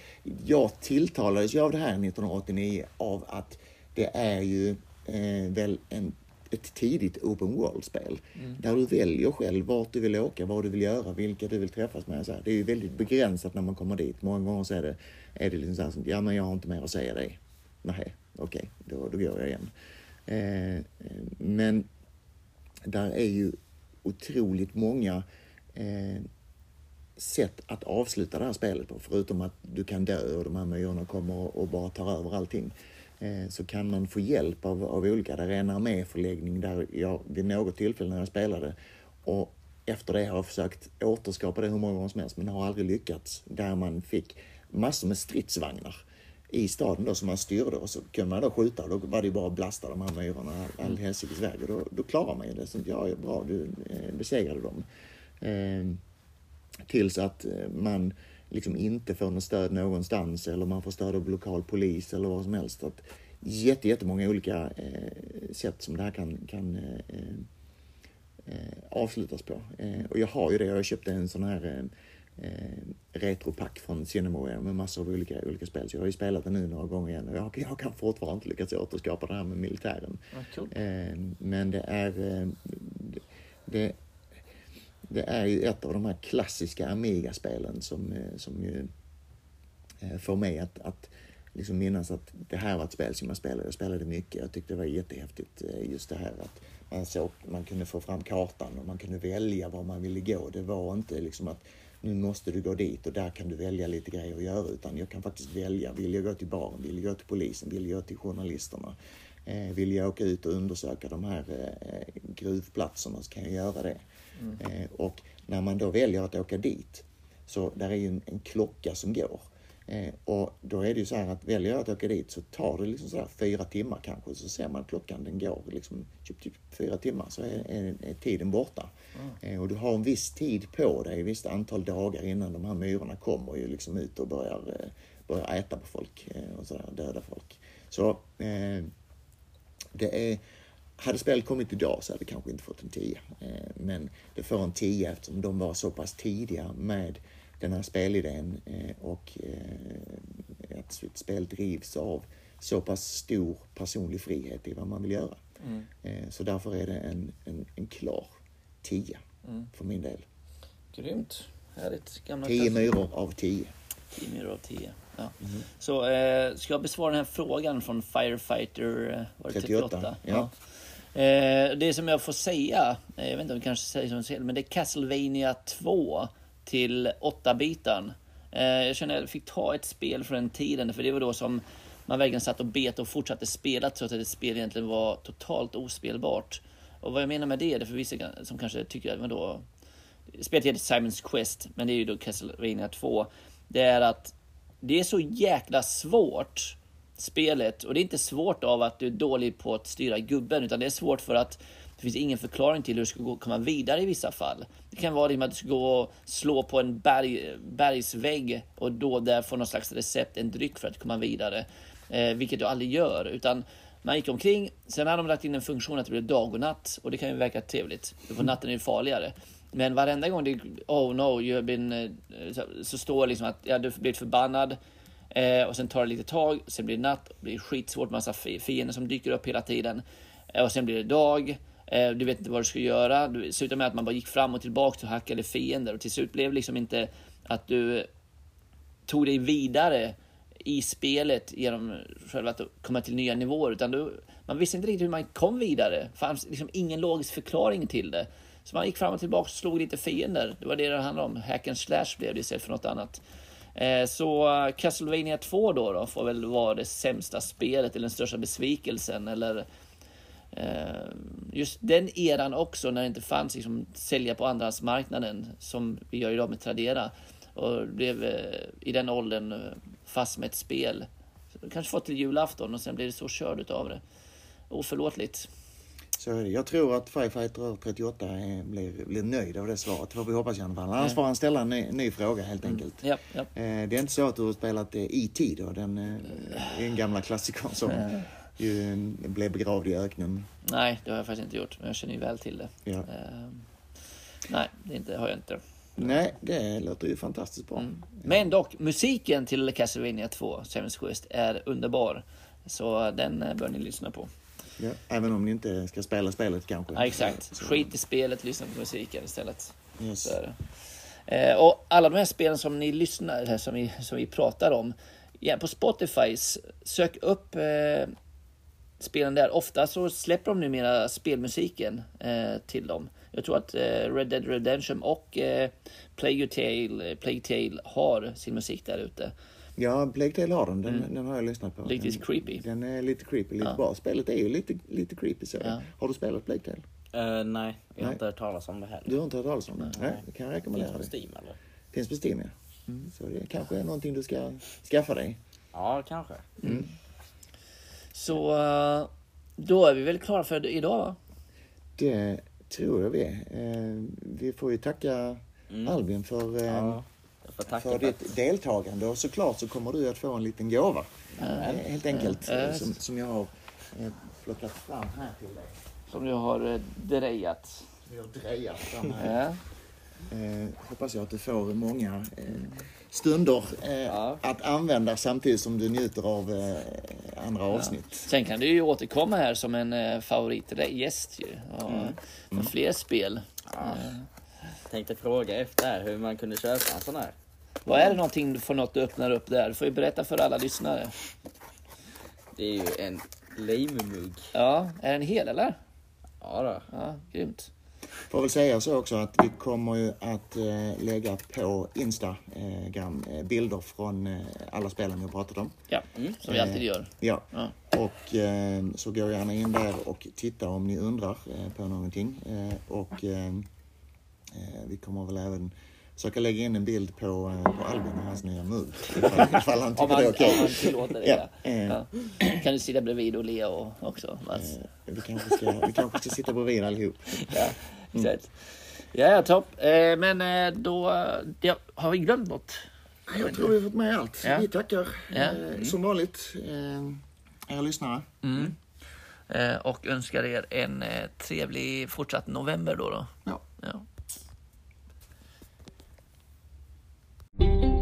Jag tilltalades ju av det här 1989 av att det är ju eh, väl en, ett tidigt open world-spel. Där du väljer själv vart du vill åka, vad du vill göra, vilka du vill träffas med. Så här. Det är ju väldigt begränsat när man kommer dit. Många gånger så är det, är det liksom så här, som, ja men jag har inte mer att säga dig. Nej, okej, då, då går jag igen. Eh, men där är ju otroligt många eh, sätt att avsluta det här spelet på. Förutom att du kan dö och de här myrorna kommer och, och bara tar över allting. Eh, så kan man få hjälp av, av olika. Där är en arméförläggning där jag vid något tillfälle när jag spelade och efter det har jag försökt återskapa det hur många gånger som helst men har aldrig lyckats. Där man fick massor med stridsvagnar i staden då som man styrde och så kunde man då skjuta och då var det ju bara att blasta de här myrorna all, all helsikes väg och då, då klarar man ju det. Så ja, bra, du eh, besegrade dem. Eh, tills att eh, man liksom inte får något stöd någonstans eller man får stöd av lokal polis eller vad som helst. Att jätte, jättemånga olika eh, sätt som det här kan, kan eh, eh, avslutas på. Eh, och jag har ju det, jag köpte en sån här eh, eh, retropack från Cinemaware med massor av olika, olika spel. Så jag har ju spelat den nu några gånger igen och jag, jag kan fortfarande inte lyckats återskapa det här med militären. Men det är, det, det är ju ett av de här klassiska Amiga-spelen som, eh, som ju eh, får mig att, att liksom minnas att det här var ett spel som jag spelade. Jag spelade mycket. Jag tyckte det var jättehäftigt eh, just det här att man, såg, man kunde få fram kartan och man kunde välja var man ville gå. Det var inte liksom att nu måste du gå dit och där kan du välja lite grejer att göra utan jag kan faktiskt välja. Vill jag gå till baren? Vill jag gå till polisen? Vill jag gå till journalisterna? Vill jag åka ut och undersöka de här gruvplatserna så kan jag göra det. Eh, och när man då väljer att åka dit så där är ju en, en klocka som går. Eh, och då är det ju så här att väljer jag att åka dit så tar det liksom så här fyra timmar kanske. Så ser man klockan, den går liksom typ, typ fyra timmar så är, är, är tiden borta. Eh, och du har en viss tid på dig, ett visst antal dagar innan de här myrorna kommer ju liksom ut och börjar, eh, börjar äta på folk eh, och så där, döda folk. Så eh, det är, hade spelet kommit idag så hade det kanske inte fått en 10. Eh, men det får en 10 eftersom de var så pass tidiga med den här spelidén eh, och eh, att ett spel drivs av så pass stor personlig frihet i vad man vill göra. Eh, Så därför är det en, en, en klar 10 för min del. Grymt. Härligt. Gamla 10 klass- myror av 10. 10 myror av 10. Ja. Så eh, ska jag besvara den här frågan från Firefighter eh, var det 38, 38? ja. Eh, det som jag får säga, eh, jag vet inte om jag kanske säger som fel, men det är Castlevania 2 till 8-bitaren. Eh, jag känner att jag fick ta ett spel från den tiden, för det var då som man verkligen satt och bet och fortsatte spela trots att ett spel egentligen var totalt ospelbart. Och vad jag menar med det, är det för vissa som kanske tycker att då spelet heter Simons Quest, men det är ju då Castlevania 2. Det är att det är så jäkla svårt, spelet. Och det är inte svårt av att du är dålig på att styra gubben, utan det är svårt för att det finns ingen förklaring till hur du ska gå, komma vidare i vissa fall. Det kan vara liksom att du ska gå och slå på en berg, bergsvägg och då där få någon slags recept, en dryck för att komma vidare. Eh, vilket du aldrig gör, utan man gick omkring, sen har de lagt in en funktion att det blir dag och natt och det kan ju verka trevligt. För natten är ju farligare. Men varenda gång det oh no, you have been, eh, så, så står det liksom att ja, du har blivit förbannad. Eh, och sen tar det lite tag, sen blir det natt, det blir skitsvårt, massa fiender som dyker upp hela tiden. Eh, och sen blir det dag, eh, du vet inte vad du ska göra. Det slutar med att man bara gick fram och tillbaka och hackade fiender. Och till slut blev det liksom inte att du tog dig vidare i spelet genom själva att komma till nya nivåer. Utan du, man visste inte riktigt hur man kom vidare. Det fanns liksom ingen logisk förklaring till det. Så man gick fram och tillbaka och slog lite fiender. Det var det det handlade om. Hack and slash blev det istället för något annat. Eh, så Castlevania 2 då, då får väl vara det sämsta spelet eller den största besvikelsen eller eh, just den eran också när det inte fanns liksom sälja på andrahandsmarknaden som vi gör idag med Tradera och blev eh, i den åldern fast med ett spel. Kanske fått till julafton och sen blev det så körd utav det. Oförlåtligt. Så det. Jag tror att Firefighter 38 är, blir, blir nöjd av det svaret. Får vi hoppas i alla fall. Annars får han ställa en ny, ny fråga helt enkelt. Ja, ja. Eh, Det är inte så att du har spelat eh, E.T. då? Den eh, är en gamla klassikern som ju blev begravd i öknen. Nej, det har jag faktiskt inte gjort. Men jag känner ju väl till det. Ja. Eh, nej, det inte, har jag inte. Nej, det låter ju fantastiskt bra. Men dock, musiken till Castlevania 2, Seven's Quest, är underbar. Så den eh, bör ni lyssna på. Ja, även om ni inte ska spela spelet kanske. Ja, exakt. Skit i spelet, lyssna på musiken istället. Yes. Eh, och alla de här spelen som ni lyssnar, som vi, som vi pratar om, ja, på Spotify, sök upp eh, spelen där. Ofta så släpper de numera spelmusiken eh, till dem. Jag tror att eh, Red Dead Redemption och eh, Plague Tale, Plague Tale har sin musik där ute. Ja, Plague Tale har den. Den, den har jag lyssnat på. Lite den, creepy. Den är lite creepy, lite Ja. bra. Spelet är ju lite, lite creepy så. Ja. Har du spelat Plague Tale? Eh, nej, jag har Nej. inte hört talas om det heller. Du har inte hört talas om det? Nej, det kan jag Finns rekommendera på dig. Steam eller? Finns på Steam ja. Så det kanske är någonting du ska skaffa dig. Ja, kanske. Så eh, då är vi väl klara för idag va? Det tror jag vi är. Eh, vi får ju tacka Albin för, eh, Ja, för för ditt deltagande och såklart så kommer du att få en liten gåva. Eh, Helt enkelt. Eh, Som, som jag har eh, plockat fram här till dig. Som du har eh, drejat. Vi har drejat fram här. Ja. Eh, hoppas jag att du får många eh, stunder eh, att använda samtidigt som du njuter av andra avsnitt. Sen kan du ju återkomma här som en eh, favoritgäst ju. Och, Med fler spel. Tänkte fråga efter här hur man kunde köpa en sån här. Vad är det någonting för något du öppnar upp där? Du får ju berätta för alla lyssnare. Det är ju en lame-mugg. Ja, är den hel eller? Ja då. Ja, grymt. Får väl säga så också att vi kommer ju att eh, lägga på Instagram eh, bilder från eh, alla spelen vi har pratat om. Ja, som vi alltid gör. Ja. Ja. Och eh, så gå gärna in där och titta om ni undrar eh, på någonting. Eh, och eh, eh, vi kommer väl även försöka lägga in en bild på, eh, på Albin och hans nya mugg. Ifall, ifall han tycker det är okej. om man tillåter det. Ja, Ja. eh. Kan du sitta bredvid och le och också? Mats? Vi kanske ska, vi kanske ska sitta bredvid allihop. Ja, exakt. Ja, ja, topp. Eh, men eh, då... eh, Ja, har vi glömt något? Jag tror vi har fått med allt. Ja. Vi tackar Ja. eh, som vanligt eh, era lyssnare. Eh, och önskar er en eh, trevlig fortsatt november då. då. Ja. Ja. Thank you.